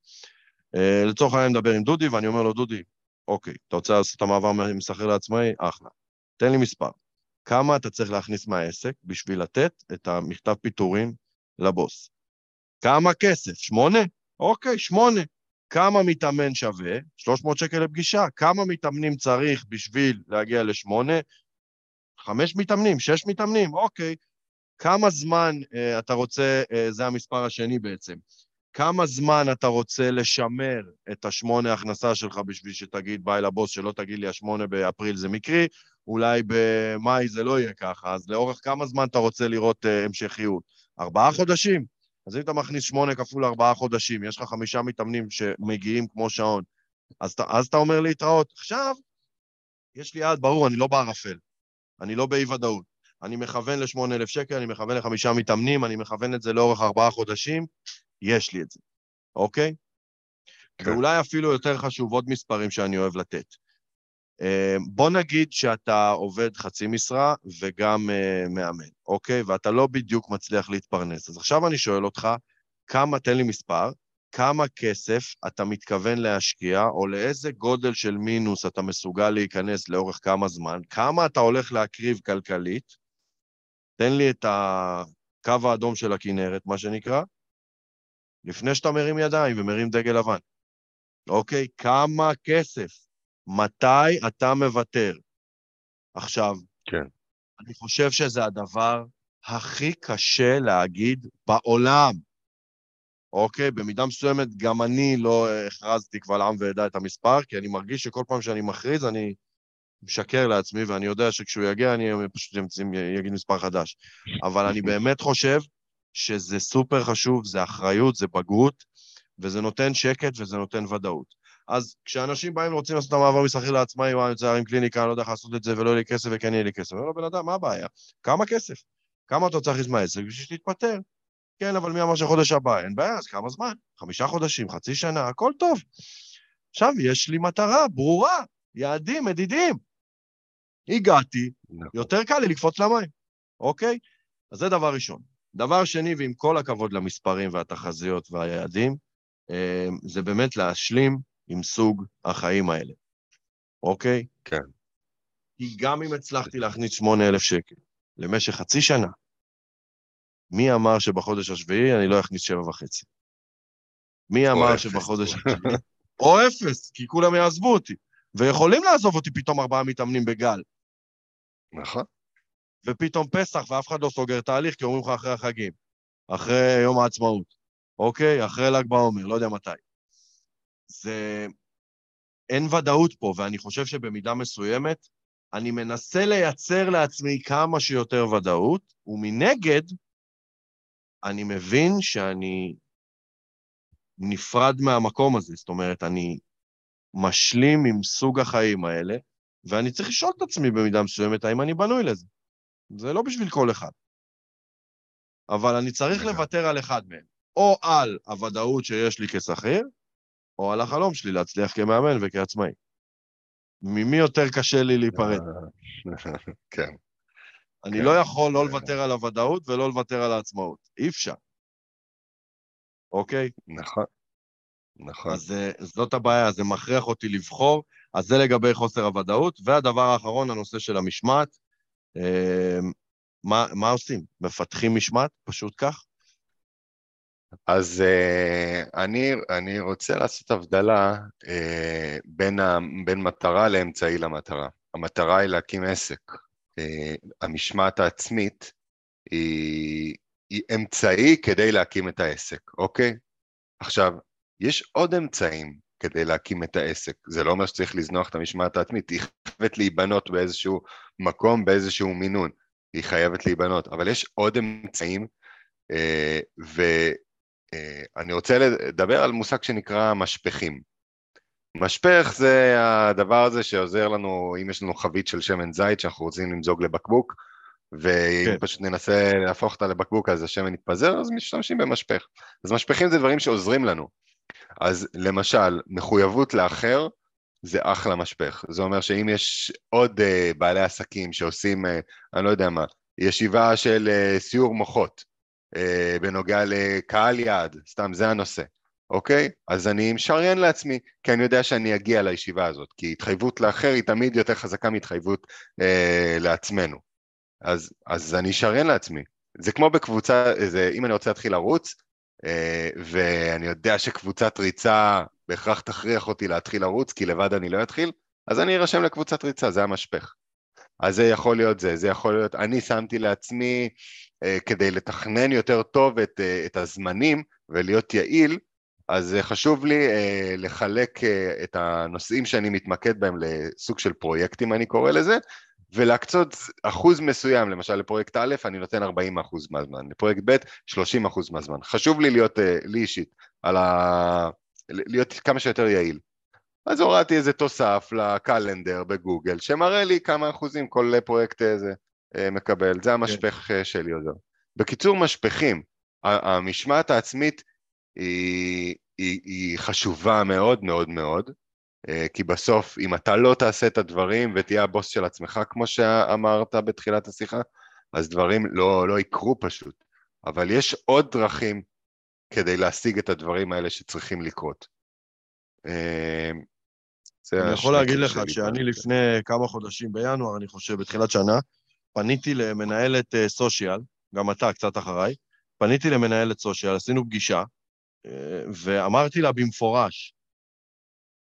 Uh, לצורך העניין אני מדבר עם דודי, ואני אומר לו, דודי, אוקיי, אתה רוצה לעשות את המעבר משכיר לעצמאי? אחלה. תן לי מספר. כמה אתה צריך להכניס מהעסק בשביל לתת את המכתב פיטורים לבוס? כמה כסף? שמונה? אוקיי, שמונה. כמה מתאמן שווה? 300 שקל לפגישה. כמה מתאמנים צריך בשביל להגיע לשמונה? חמש מתאמנים, שש מתאמנים, אוקיי. כמה זמן uh, אתה רוצה, uh, זה המספר השני בעצם, כמה זמן אתה רוצה לשמר את השמונה הכנסה שלך בשביל שתגיד ביי לבוס, שלא תגיד לי השמונה באפריל זה מקרי, אולי במאי זה לא יהיה ככה, אז לאורך כמה זמן אתה רוצה לראות uh, המשכיות? ארבעה חודשים? אז אם אתה מכניס שמונה כפול ארבעה חודשים, יש לך חמישה מתאמנים שמגיעים כמו שעון, אז, אז אתה אומר להתראות. עכשיו, יש לי יעד ברור, אני לא בערפל, אני לא באי-ודאות. אני מכוון ל-8,000 שקל, אני מכוון לחמישה מתאמנים, אני מכוון את זה לאורך ארבעה חודשים, יש לי את זה, אוקיי? כן. ואולי אפילו יותר חשוב, עוד מספרים שאני אוהב לתת. אה, בוא נגיד שאתה עובד חצי משרה וגם uh, מאמן, אוקיי? ואתה לא בדיוק מצליח להתפרנס. אז עכשיו אני שואל אותך, כמה, תן לי מספר, כמה כסף אתה מתכוון להשקיע, או לאיזה גודל של מינוס אתה מסוגל להיכנס לאורך כמה זמן, כמה אתה הולך להקריב כלכלית, תן לי את הקו האדום של הכנרת, מה שנקרא, לפני שאתה מרים ידיים ומרים דגל לבן. אוקיי? כמה כסף? מתי אתה מוותר? עכשיו, כן. אני חושב שזה הדבר הכי קשה להגיד בעולם. אוקיי? במידה מסוימת גם אני לא הכרזתי קבל עם ועדה את המספר, כי אני מרגיש שכל פעם שאני מכריז אני משקר לעצמי, ואני יודע שכשהוא יגיע אני פשוט אגיד מספר חדש. אבל אני באמת חושב שזה סופר חשוב, זה אחריות, זה בגרות, וזה נותן שקט וזה נותן ודאות. אז כשאנשים באים ורוצים לעשות את המעבר משכיר לעצמאי, וואי, אני רוצה להרים קליניקה, אני לא יודע איך לעשות את זה, ולא יהיה לי כסף וכן יהיה לי כסף. אומר לו, בן אדם, מה הבעיה? כמה כסף? כמה אתה רוצה להכניס מהעסק בשביל שתתפטר? כן, אבל מי אמר שחודש הבא? אין בעיה, אז כמה זמן? חמישה חודשים, חצי שנה, הכל טוב. עכשיו, יש לי מטרה ברורה, יעדים, מדידים. הגעתי, נכון. יותר קל לי לקפוץ למים, אוקיי? אז זה דבר ראשון. דבר שני, ועם כל הכבוד למספרים והתחזיות והיעדים, אה, זה באמת להשלים עם סוג החיים האלה, אוקיי? כן. כי גם אם הצלחתי להכניס 8,000 שקל למשך חצי שנה, מי אמר שבחודש השביעי אני לא אכניס שבע וחצי? מי אמר שבחודש השביעי... או אפס, כי כולם יעזבו אותי. ויכולים לעזוב אותי פתאום ארבעה מתאמנים בגל. נכון. ופתאום פסח ואף אחד לא סוגר תהליך, כי אומרים לך אחרי החגים, אחרי יום העצמאות, אוקיי? אחרי ל"ג בעומר, לא יודע מתי. זה... אין ודאות פה, ואני חושב שבמידה מסוימת, אני מנסה לייצר לעצמי כמה שיותר ודאות, ומנגד, אני מבין שאני נפרד מהמקום הזה. זאת אומרת, אני משלים עם סוג החיים האלה, ואני צריך לשאול את עצמי במידה מסוימת האם אני בנוי לזה. זה לא בשביל כל אחד. אבל אני צריך לוותר על אחד מהם. או על הוודאות שיש לי כשכיר, או על החלום שלי להצליח כמאמן וכעצמאי. ממי יותר קשה לי להיפרד? כן. אני לא יכול לא לוותר על הוודאות ולא לוותר על העצמאות. אי אפשר. אוקיי? נכון. נכון. אז אה, זאת הבעיה, זה מכריח אותי לבחור, אז זה לגבי חוסר הוודאות. והדבר האחרון, הנושא של המשמעת. אה, מה, מה עושים? מפתחים משמעת? פשוט כך? אז uh, אני, אני רוצה לעשות הבדלה uh, בין, ה, בין מטרה לאמצעי למטרה. המטרה היא להקים עסק. Uh, המשמעת העצמית היא, היא אמצעי כדי להקים את העסק, אוקיי? עכשיו, יש עוד אמצעים כדי להקים את העסק. זה לא אומר שצריך לזנוח את המשמעת העצמית, היא חייבת להיבנות באיזשהו מקום, באיזשהו מינון. היא חייבת להיבנות, אבל יש עוד אמצעים, ואני רוצה לדבר על מושג שנקרא משפכים. משפך זה הדבר הזה שעוזר לנו, אם יש לנו חבית של שמן זית שאנחנו רוצים למזוג לבקבוק, ואם כן. פשוט ננסה להפוך אותה לבקבוק אז השמן יתפזר, אז משתמשים במשפך. אז משפכים זה דברים שעוזרים לנו. אז למשל, מחויבות לאחר זה אחלה משפך. זה אומר שאם יש עוד uh, בעלי עסקים שעושים, uh, אני לא יודע מה, ישיבה של uh, סיור מוחות uh, בנוגע לקהל יעד, סתם זה הנושא, אוקיי? אז אני משריין לעצמי, כי אני יודע שאני אגיע לישיבה הזאת, כי התחייבות לאחר היא תמיד יותר חזקה מהתחייבות uh, לעצמנו. אז, אז אני אשריין לעצמי. זה כמו בקבוצה, זה, אם אני רוצה להתחיל לרוץ, אה, ואני יודע שקבוצת ריצה בהכרח תכריח אותי להתחיל לרוץ, כי לבד אני לא אתחיל, אז אני ארשם לקבוצת ריצה, זה המשפך. אז זה יכול להיות זה, זה יכול להיות, אני שמתי לעצמי אה, כדי לתכנן יותר טוב את, אה, את הזמנים ולהיות יעיל, אז חשוב לי אה, לחלק אה, את הנושאים שאני מתמקד בהם לסוג של פרויקטים, אני קורא לזה, ולהקצות אחוז מסוים, למשל לפרויקט א', אני נותן 40 אחוז מהזמן, לפרויקט ב', 30 אחוז מהזמן. חשוב לי להיות, אה, לי אישית, על ה... להיות כמה שיותר יעיל. אז הורדתי איזה תוסף לקלנדר בגוגל, שמראה לי כמה אחוזים כל פרויקט איזה אה, מקבל, זה המשפך כן. שלי עוזר. בקיצור, משפכים, המשמעת העצמית היא, היא, היא חשובה מאוד מאוד מאוד, אה, כי בסוף, אם אתה לא תעשה את הדברים ותהיה הבוס של עצמך, כמו שאמרת בתחילת השיחה, אז דברים לא, לא יקרו פשוט. אבל יש עוד דרכים כדי להשיג את הדברים האלה שצריכים לקרות. אני יכול להגיד לך שאני לפני כמה חודשים, בינואר, אני חושב, בתחילת שנה, פניתי למנהלת סושיאל, אה, גם אתה קצת אחריי, פניתי למנהלת סושיאל, עשינו פגישה, אה, ואמרתי לה במפורש,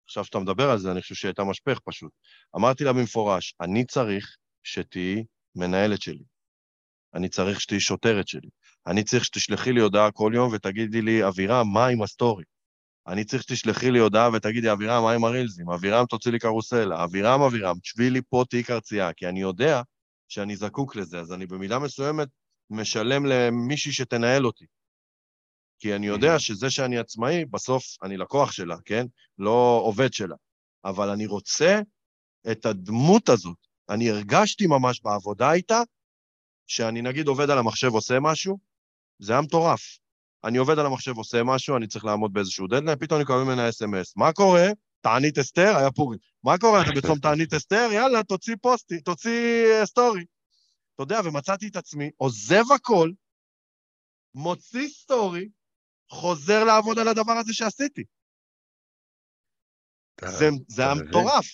עכשיו שאתה מדבר על זה, אני חושב שהיא הייתה משפך פשוט. אמרתי לה במפורש, אני צריך שתהיי מנהלת שלי. אני צריך שתהיי שוטרת שלי. אני צריך שתשלחי לי הודעה כל יום ותגידי לי, אבירם, מה עם הסטורי? אני צריך שתשלחי לי הודעה ותגידי, אבירם, מה עם הרילזים? אבירם, תוציא לי קרוסלה. אבירם, אבירם, תשבי לי פה תיק הרצייה, כי אני יודע שאני זקוק לזה, אז אני במידה מסוימת משלם למישהי שתנהל אותי. כי אני יודע שזה שאני עצמאי, בסוף אני לקוח שלה, כן? לא עובד שלה. אבל אני רוצה את הדמות הזאת. אני הרגשתי ממש בעבודה איתה, שאני נגיד עובד על המחשב עושה משהו, זה היה מטורף. אני עובד על המחשב עושה משהו, אני צריך לעמוד באיזשהו דדליין, פתאום אני מקבל ממנה אס.אם.אס. מה קורה? תענית אסתר, היה פורים. מה קורה? אתה בצום תענית אסתר? יאללה, תוציא פוסט, תוציא סטורי. אתה יודע, ומצאתי את עצמי, עוזב הכל, מוציא סטורי, חוזר לעבוד על הדבר הזה שעשיתי. זה, זה היה מטורף.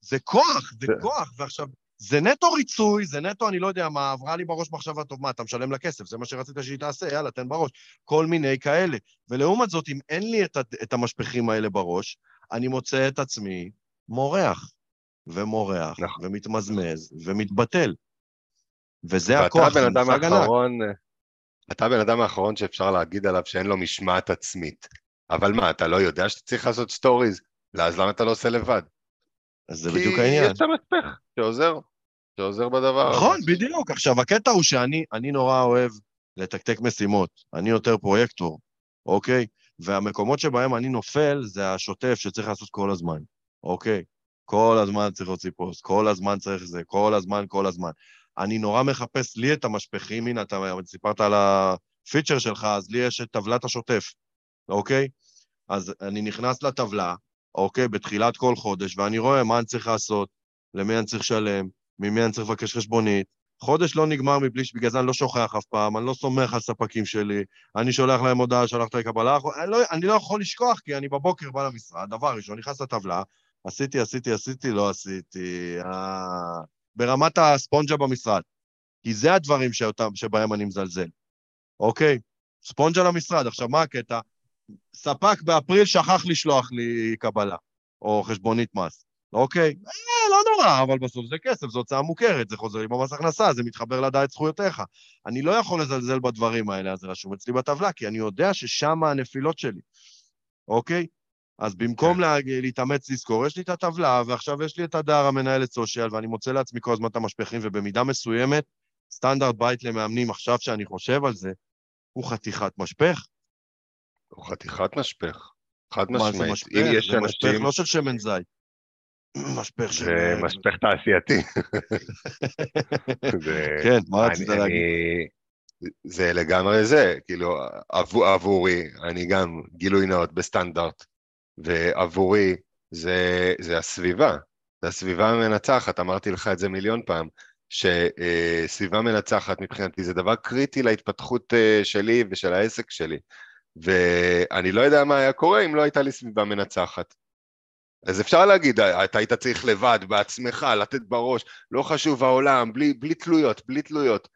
זה כוח, זה כוח, ועכשיו, זה נטו ריצוי, זה נטו, אני לא יודע מה, עברה לי בראש מחשבה טוב, מה, אתה משלם לה כסף, זה מה שרצית שהיא תעשה, יאללה, תן בראש. כל מיני כאלה. ולעומת זאת, אם אין לי את, את המשפכים האלה בראש, אני מוצא את עצמי מורח, ומורח, נכון. ומתמזמז, ומתבטל. וזה הכוח, זה מושג ענק. אתה הבן אדם האחרון שאפשר להגיד עליו שאין לו משמעת עצמית. אבל מה, אתה לא יודע שאתה צריך לעשות סטוריז? אז למה אתה לא עושה לבד? אז זה בדיוק העניין. כי יש את המשפך שעוזר, שעוזר בדבר. נכון, בדיוק. עכשיו, הקטע הוא שאני נורא אוהב לתקתק משימות. אני יותר פרויקטור, אוקיי? והמקומות שבהם אני נופל זה השוטף שצריך לעשות כל הזמן, אוקיי? כל הזמן צריך להוציא פוסט, כל הזמן צריך זה, כל הזמן, כל הזמן. אני נורא מחפש לי את המשפכים, הנה, אתה סיפרת על הפיצ'ר שלך, אז לי יש את טבלת השוטף, אוקיי? אז אני נכנס לטבלה, אוקיי, בתחילת כל חודש, ואני רואה מה אני צריך לעשות, למי אני צריך לשלם, ממי אני צריך לבקש חשבונית. חודש לא נגמר מבלי שבגלל זה אני לא שוכח אף פעם, אני לא סומך על ספקים שלי, אני שולח להם הודעה, שלחת לי קבלה, אני לא, אני לא יכול לשכוח, כי אני בבוקר בא למשרד, דבר ראשון, נכנס לטבלה, עשיתי, עשיתי, עשיתי, לא עשיתי, אה... ברמת הספונג'ה במשרד. כי זה הדברים שאותם, שבהם אני מזלזל, אוקיי? ספונג'ה למשרד. עכשיו, מה הקטע? ספק באפריל שכח לשלוח לי קבלה, או חשבונית מס, אוקיי? אה, לא נורא, אבל בסוף זה כסף, זו הוצאה מוכרת, זה חוזר לי במס הכנסה, זה מתחבר לדעת זכויותיך. אני לא יכול לזלזל בדברים האלה, אז זה רשום אצלי בטבלה, כי אני יודע ששם הנפילות שלי, אוקיי? אז במקום כן. לה, להתאמץ לזכור, יש לי את הטבלה, ועכשיו יש לי את הדר המנהלת סושיאל, ואני מוצא לעצמי כל הזמן את המשפכים, ובמידה מסוימת, סטנדרט בית למאמנים, עכשיו שאני חושב על זה, הוא חתיכת משפך. הוא חתיכת משפך, חד משמעית. משפך? אם יש זה אנשים... משפך לא של שמן זית. משפך של... זה משפך תעשייתי. כן, מה רצית להגיד? זה לגמרי זה, כאילו, עבורי, אני גם גילוי נאות בסטנדרט, ועבורי זה, זה הסביבה, זה הסביבה המנצחת, אמרתי לך את זה מיליון פעם, שסביבה מנצחת מבחינתי זה דבר קריטי להתפתחות אה, שלי ושל העסק שלי. ואני לא יודע מה היה קורה אם לא הייתה לי סביבה מנצחת. אז אפשר להגיד, אתה היית צריך לבד, בעצמך, לתת בראש, לא חשוב העולם, בלי, בלי תלויות, בלי תלויות.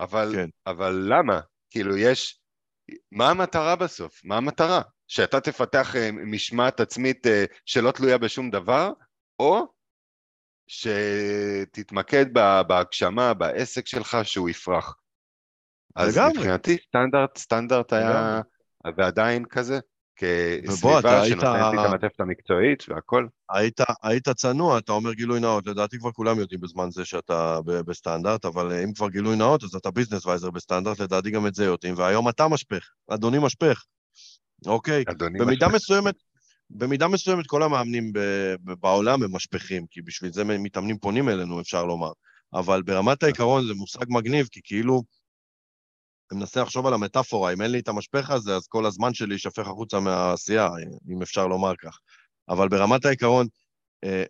אבל, כן. אבל למה? כאילו, יש... מה המטרה בסוף? מה המטרה? שאתה תפתח אה, משמעת עצמית אה, שלא תלויה בשום דבר, או שתתמקד בהגשמה, בעסק שלך, שהוא יפרח. אז לגמרי. מבחינתי סטנדרט, סטנדרט היה, ועדיין כזה, כסביבה שנותנת לי את המעטפת המקצועית והכל. היית, היית צנוע, אתה אומר גילוי נאות, לדעתי כבר כולם יודעים בזמן זה שאתה בסטנדרט, אבל אם כבר גילוי נאות, אז אתה business advisor בסטנדרט, לדעתי גם את זה יודעים, והיום אתה משפך, אדוני משפך. אוקיי? אדוני במידה משפך. מסוימת, במידה מסוימת כל המאמנים בעולם הם משפכים, כי בשביל זה מתאמנים פונים אלינו, אפשר לומר. אבל ברמת העיקרון זה מושג מגניב, כי כאילו, אני מנסה לחשוב על המטאפורה, אם אין לי את המשפך הזה, אז כל הזמן שלי יישפך החוצה מהעשייה, אם אפשר לומר כך. אבל ברמת העיקרון, אה,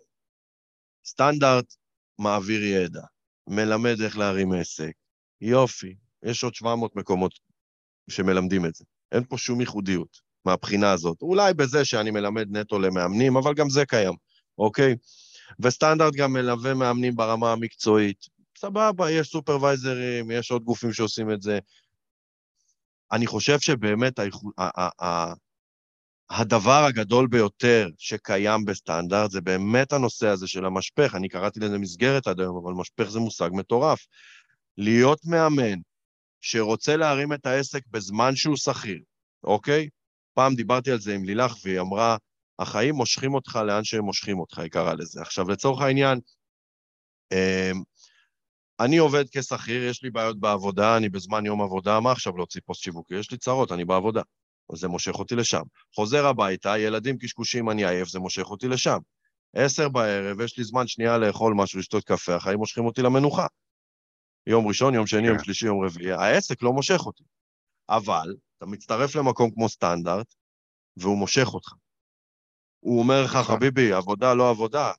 סטנדרט מעביר ידע, מלמד איך להרים עסק, יופי, יש עוד 700 מקומות שמלמדים את זה. אין פה שום ייחודיות מהבחינה הזאת. אולי בזה שאני מלמד נטו למאמנים, אבל גם זה קיים, אוקיי? וסטנדרט גם מלווה מאמנים ברמה המקצועית. סבבה, יש סופרוויזרים, יש עוד גופים שעושים את זה. אני חושב שבאמת האיכו- ה- ה- הדבר הגדול ביותר שקיים בסטנדרט זה באמת הנושא הזה של המשפך. אני קראתי לזה מסגרת עד היום, אבל משפך זה מושג מטורף. להיות מאמן שרוצה להרים את העסק בזמן שהוא שכיר, אוקיי? פעם דיברתי על זה עם לילך, והיא אמרה, החיים מושכים אותך לאן שהם מושכים אותך, היא קראה לזה. עכשיו, לצורך העניין, אמ, אני עובד כשכיר, יש לי בעיות בעבודה, אני בזמן יום עבודה, מה עכשיו להוציא פוסט שיווקי? יש לי צרות, אני בעבודה. אז זה מושך אותי לשם. חוזר הביתה, ילדים קשקושים, אני עייף, זה מושך אותי לשם. עשר בערב, יש לי זמן שנייה לאכול משהו, לשתות קפה, החיים מושכים אותי למנוחה. יום ראשון, יום שני, יום כן. שלישי, יום רביעי, העסק לא מושך אותי. אבל אתה מצטרף למקום כמו סטנדרט, והוא מושך אותך. הוא אומר לך, נכון. חביבי, עבודה לא עבודה,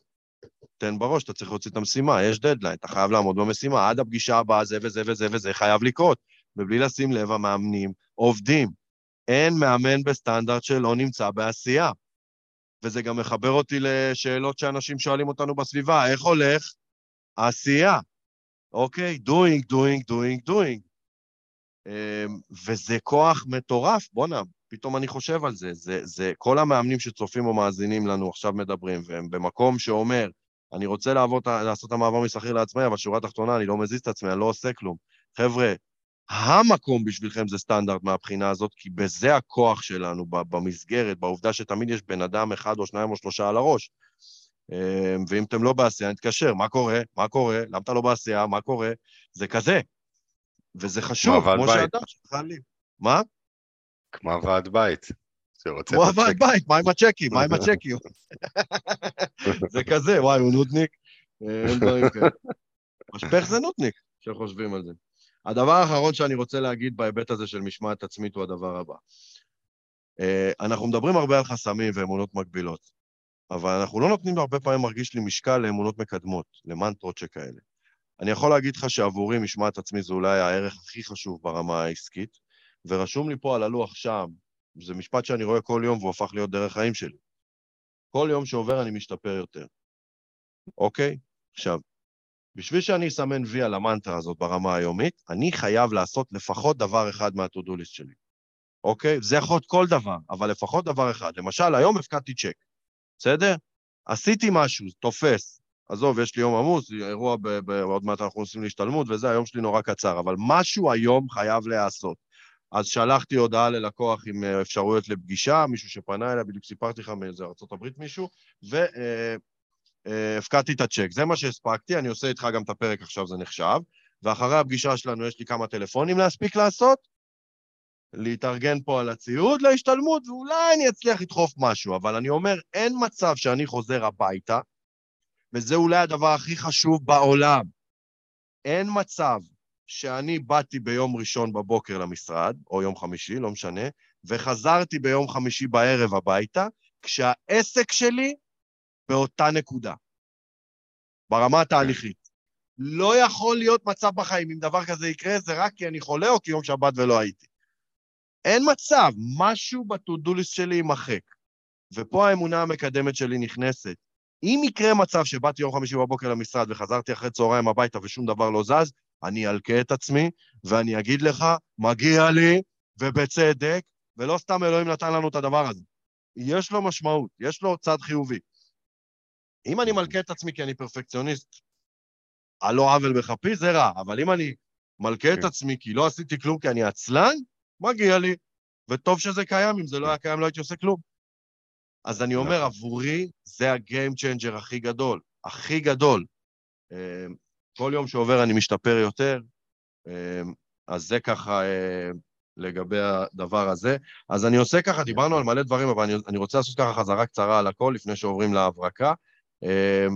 תן בראש, אתה צריך להוציא את המשימה, יש דדליין, אתה חייב לעמוד במשימה, עד הפגישה הבאה זה וזה וזה וזה חייב לקרות. ובלי לשים לב, המאמנים עובדים. אין מאמן בסטנדרט שלא נמצא בעשייה. וזה גם מחבר אותי לשאלות שאנשים שואלים אותנו בסביבה, איך הולך? עשייה. אוקיי? doing, doing, doing. אמ, וזה כוח מטורף, בואנה, פתאום אני חושב על זה. זה, זה כל המאמנים שצופים או מאזינים לנו עכשיו מדברים, והם במקום שאומר, אני רוצה לעבוד, לעשות את המעבר משכיר לעצמאי, אבל שורה תחתונה, אני לא מזיז את עצמי, אני לא עושה כלום. חבר'ה, המקום בשבילכם זה סטנדרט מהבחינה הזאת, כי בזה הכוח שלנו, במסגרת, בעובדה שתמיד יש בן אדם אחד או שניים או שלושה על הראש. אמ, ואם אתם לא בעשייה, נתקשר, מה קורה? מה קורה? למה אתה לא בעשייה? מה קורה? זה כזה. וזה חשוב, כמו. שאדם שלך לי. מה? כמו הוועד בית. כמו הוועד. בית, מה עם הצ'קים? מה עם הצ'קים? זה כזה, וואי, הוא נודניק. אה, אין דברים כאלה. משפך זה נודניק, כשחושבים על זה. הדבר האחרון שאני רוצה להגיד בהיבט הזה של משמעת עצמית הוא הדבר הבא. אה, אנחנו מדברים הרבה על חסמים ואמונות מגבילות, אבל אנחנו לא נותנים הרבה פעמים, מרגיש לי, משקל לאמונות מקדמות, למנטרות שכאלה. אני יכול להגיד לך שעבורי משמעת עצמית זה אולי הערך הכי חשוב ברמה העסקית, ורשום לי פה על הלוח שם, זה משפט שאני רואה כל יום והוא הפך להיות דרך חיים שלי. כל יום שעובר אני משתפר יותר, אוקיי? עכשיו, בשביל שאני אסמן וי על המנטרה הזאת ברמה היומית, אני חייב לעשות לפחות דבר אחד מה-to-do list שלי, אוקיי? זה יכול להיות כל דבר, אבל לפחות דבר אחד. למשל, היום הפקדתי צ'ק, בסדר? עשיתי משהו, תופס. עזוב, יש לי יום עמוס, אירוע, ב- ב- עוד מעט אנחנו עושים להשתלמות וזה, היום שלי נורא קצר, אבל משהו היום חייב להיעשות. אז שלחתי הודעה ללקוח עם אה, אפשרויות לפגישה, מישהו שפנה אליי, בדיוק סיפרתי לך מאיזה ארה"ב מישהו, והפקדתי את הצ'ק. זה מה שהספקתי, אני עושה איתך גם את הפרק עכשיו, זה נחשב. ואחרי הפגישה שלנו יש לי כמה טלפונים להספיק לעשות, להתארגן פה על הציוד להשתלמות, ואולי אני אצליח לדחוף משהו, אבל אני אומר, אין מצב שאני חוזר הביתה, וזה אולי הדבר הכי חשוב בעולם. אין מצב שאני באתי ביום ראשון בבוקר למשרד, או יום חמישי, לא משנה, וחזרתי ביום חמישי בערב הביתה, כשהעסק שלי באותה נקודה, ברמה התהליכית. לא יכול להיות מצב בחיים, אם דבר כזה יקרה, זה רק כי אני חולה או כי יום שבת ולא הייתי. אין מצב, משהו בטודוליסט שלי יימחק. ופה האמונה המקדמת שלי נכנסת. אם יקרה מצב שבאתי יום חמישי בבוקר למשרד וחזרתי אחרי צהריים הביתה ושום דבר לא זז, אני אלקה את עצמי ואני אגיד לך, מגיע לי, ובצדק, ולא סתם אלוהים נתן לנו את הדבר הזה. יש לו משמעות, יש לו צד חיובי. אם אני מלקה את עצמי כי אני פרפקציוניסט, על לא עוול בכפי, זה רע, אבל אם אני מלקה את כן. עצמי כי לא עשיתי כלום כי אני עצלן, מגיע לי. וטוב שזה קיים, אם זה לא היה קיים לא הייתי עושה כלום. אז אני אומר, נכון. עבורי זה ה game changer הכי גדול, הכי גדול. כל יום שעובר אני משתפר יותר, אה, אז זה ככה אה, לגבי הדבר הזה. אז אני עושה ככה, דיברנו על מלא דברים, אבל אני, אני רוצה לעשות ככה חזרה קצרה על הכל לפני שעוברים להברקה. אה,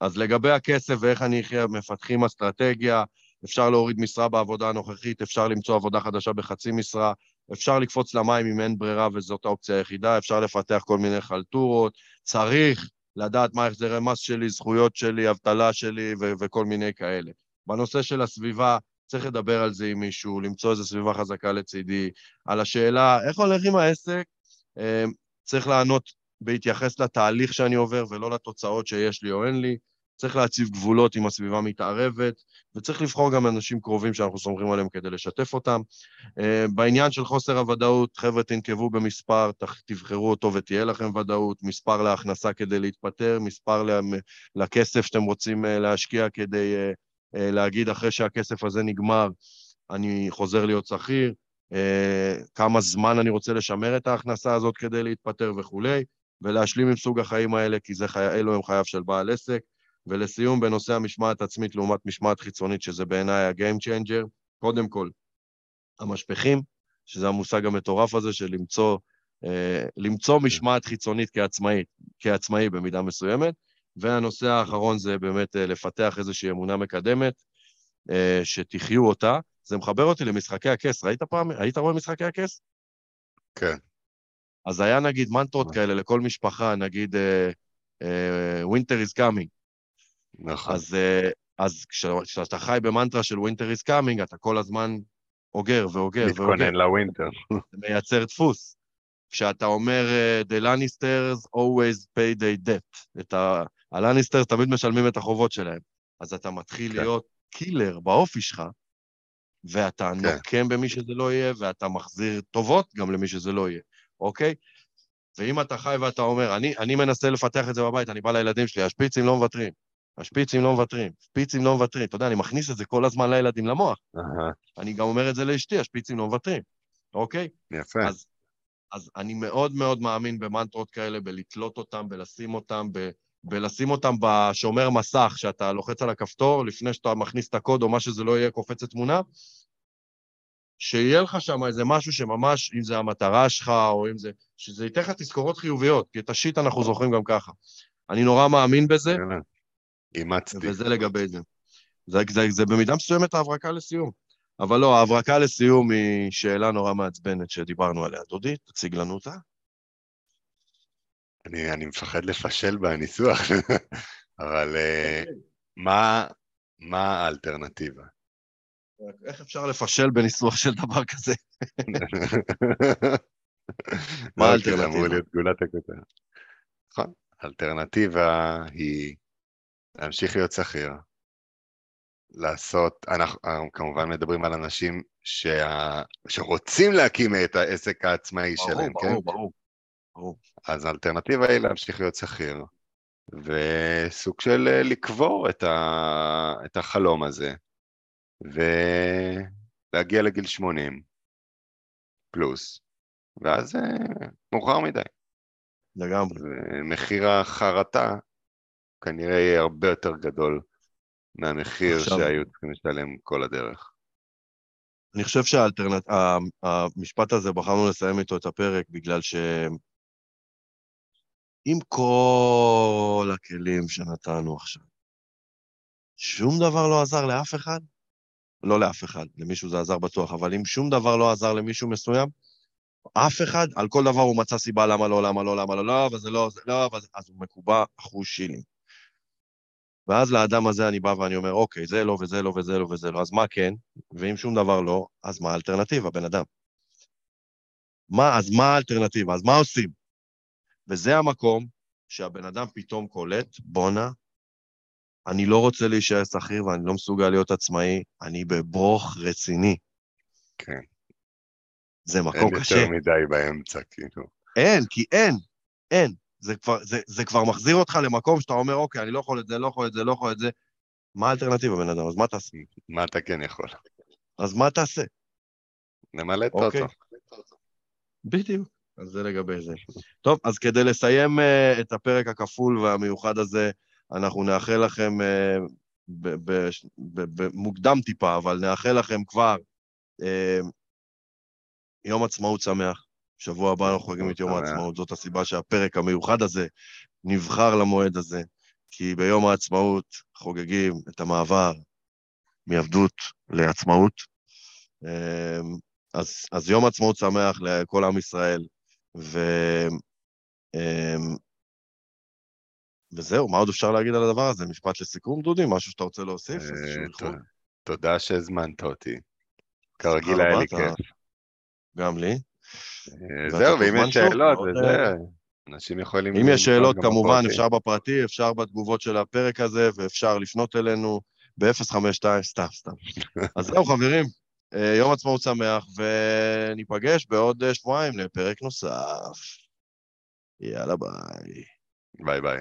אז לגבי הכסף ואיך אני אחיה, מפתחים אסטרטגיה, אפשר להוריד משרה בעבודה הנוכחית, אפשר למצוא עבודה חדשה בחצי משרה, אפשר לקפוץ למים אם אין ברירה וזאת האופציה היחידה, אפשר לפתח כל מיני חלטורות, צריך לדעת מה החזרי מס שלי, זכויות שלי, אבטלה שלי ו- וכל מיני כאלה. בנושא של הסביבה, צריך לדבר על זה עם מישהו, למצוא איזו סביבה חזקה לצידי. על השאלה, איך הולך עם העסק? אה, צריך לענות בהתייחס לתהליך שאני עובר ולא לתוצאות שיש לי או אין לי. צריך להציב גבולות אם הסביבה מתערבת, וצריך לבחור גם אנשים קרובים שאנחנו סומכים עליהם כדי לשתף אותם. אה, בעניין של חוסר הוודאות, חבר'ה, תנקבו במספר, תבחרו אותו ותהיה לכם ודאות, מספר להכנסה כדי להתפטר, מספר לכסף שאתם רוצים אה, להשקיע כדי אה, להגיד אחרי שהכסף הזה נגמר, אני חוזר להיות שכיר, כמה זמן אני רוצה לשמר את ההכנסה הזאת כדי להתפטר וכולי, ולהשלים עם סוג החיים האלה, כי זה חי... אלו הם חייו של בעל עסק. ולסיום, בנושא המשמעת עצמית לעומת משמעת חיצונית, שזה בעיניי ה-game changer, קודם כל, המשפכים, שזה המושג המטורף הזה של למצוא, אה, למצוא כן. משמעת חיצונית כעצמאי, כעצמאי במידה מסוימת, והנושא האחרון זה באמת אה, לפתח איזושהי אמונה מקדמת, אה, שתחיו אותה. זה מחבר אותי למשחקי הכס. ראית פעם, היית רואה משחקי הכס? כן. אז היה נגיד מנטרות כאלה לכל משפחה, נגיד uh, uh, Winter is coming. נכון. אז, uh, אז כשאתה חי במנטרה של Winter is coming, אתה כל הזמן אוגר ואוגר ואוגר. מתכונן לווינטר. זה מייצר דפוס. כשאתה אומר, uh, The Lannisters always pay their debt. את ה... הלניסטרס תמיד משלמים את החובות שלהם. אז אתה מתחיל כן. להיות קילר באופי שלך, ואתה כן. נוקם במי שזה לא יהיה, ואתה מחזיר טובות גם למי שזה לא יהיה. אוקיי? ואם אתה חי ואתה אומר, אני, אני מנסה לפתח את זה בבית, אני בא לילדים שלי, השפיצים לא מוותרים, השפיצים לא מוותרים, שפיצים לא מוותרים. אתה יודע, אני מכניס את זה כל הזמן לילדים למוח. Uh-huh. אני גם אומר את זה לאשתי, השפיצים לא מוותרים, אוקיי? יפה. אז, אז אני מאוד מאוד מאמין במנטרות כאלה, בלתלות אותם, בלשים אותם, ב... בלשים אותם בשומר מסך, שאתה לוחץ על הכפתור, לפני שאתה מכניס את הקוד או מה שזה לא יהיה, קופצת תמונה, שיהיה לך שם איזה משהו שממש, אם זה המטרה שלך, או אם זה... שזה ייתן לך תזכורות חיוביות, כי את השיט אנחנו זוכרים גם ככה. אני נורא מאמין בזה. אימצתי. וזה לגבי זה. זה, זה, זה במידה מסוימת ההברקה לסיום. אבל לא, ההברקה לסיום היא שאלה נורא מעצבנת שדיברנו עליה. דודי, תציג לנו אותה. אני, אני מפחד לפשל בניסוח, אבל uh, מה, מה האלטרנטיבה? איך אפשר לפשל בניסוח של דבר כזה? מה האלטרנטיבה? אמור להיות גולת הכותרת. נכון, האלטרנטיבה היא להמשיך להיות שכיר, לעשות, אנחנו כמובן מדברים על אנשים שה... שרוצים להקים את העסק העצמאי ברור, שלהם, ברור, כן? ברור, ברור, ברור. אז האלטרנטיבה היא להמשיך להיות שכיר, וסוג של אה, לקבור את, ה... את החלום הזה, ולהגיע לגיל 80 פלוס, ואז אה, מאוחר מדי. לגמרי. ומחיר החרטה כנראה יהיה הרבה יותר גדול מהמחיר עכשיו... שהיו צריכים לשלם כל הדרך. אני חושב שהמשפט הזה, בחרנו לסיים איתו את הפרק, בגלל ש... עם כל הכלים שנתנו עכשיו, שום דבר לא עזר לאף אחד, לא לאף אחד, למישהו זה עזר בטוח, אבל אם שום דבר לא עזר למישהו מסוים, אף אחד, על כל דבר הוא מצא סיבה למה לא, למה לא, למה לא, לא, וזה לא, זה לא, וזה, אז הוא מקובע אחוז שילים. ואז לאדם הזה אני בא ואני אומר, אוקיי, זה לא, וזה לא, וזה לא, וזה לא, אז מה כן? ואם שום דבר לא, אז מה האלטרנטיבה, בן אדם? מה, אז מה האלטרנטיבה? אז מה עושים? וזה המקום שהבן אדם פתאום קולט, בואנה, אני לא רוצה להישאר שכיר ואני לא מסוגל להיות עצמאי, אני בברוך רציני. כן. זה מקום אין קשה. אין יותר מדי באמצע, כאילו. אין, כי אין, אין. זה כבר, זה, זה כבר מחזיר אותך למקום שאתה אומר, אוקיי, אני לא יכול את זה, לא יכול את זה, לא יכול את זה. מה האלטרנטיבה, בן אדם? אז מה תעשה? מה אתה כן יכול? אז מה תעשה? נמלא את אוקיי. טוטו. בדיוק. אז זה לגבי זה. טוב, אז כדי לסיים uh, את הפרק הכפול והמיוחד הזה, אנחנו נאחל לכם, uh, במוקדם טיפה, אבל נאחל לכם כבר uh, יום עצמאות שמח. שבוע הבא אנחנו חוגגים את יום העצמאות, זאת הסיבה שהפרק המיוחד הזה נבחר למועד הזה, כי ביום העצמאות חוגגים את המעבר מעבדות לעצמאות. אמ, אז, אז יום עצמאות שמח לכל עם ישראל, ו... אמ, וזהו, מה עוד אפשר להגיד על הדבר הזה? משפט לסיכום, דודי? משהו שאתה רוצה להוסיף? אה, תודה שהזמנת אותי. כרגיל היה לי כיף. גם לי. זהו, ואם יש שאלות, וזה... אנשים יכולים... אם יש שאלות, כמובן. אפשר בפרטי, אפשר בתגובות של הפרק הזה, ואפשר לפנות אלינו ב-052, סתם, סתם. אז זהו, חברים, אה, יום עצמאות שמח, וניפגש בעוד אה, שבועיים לפרק נוסף. יאללה, ביי. ביי ביי.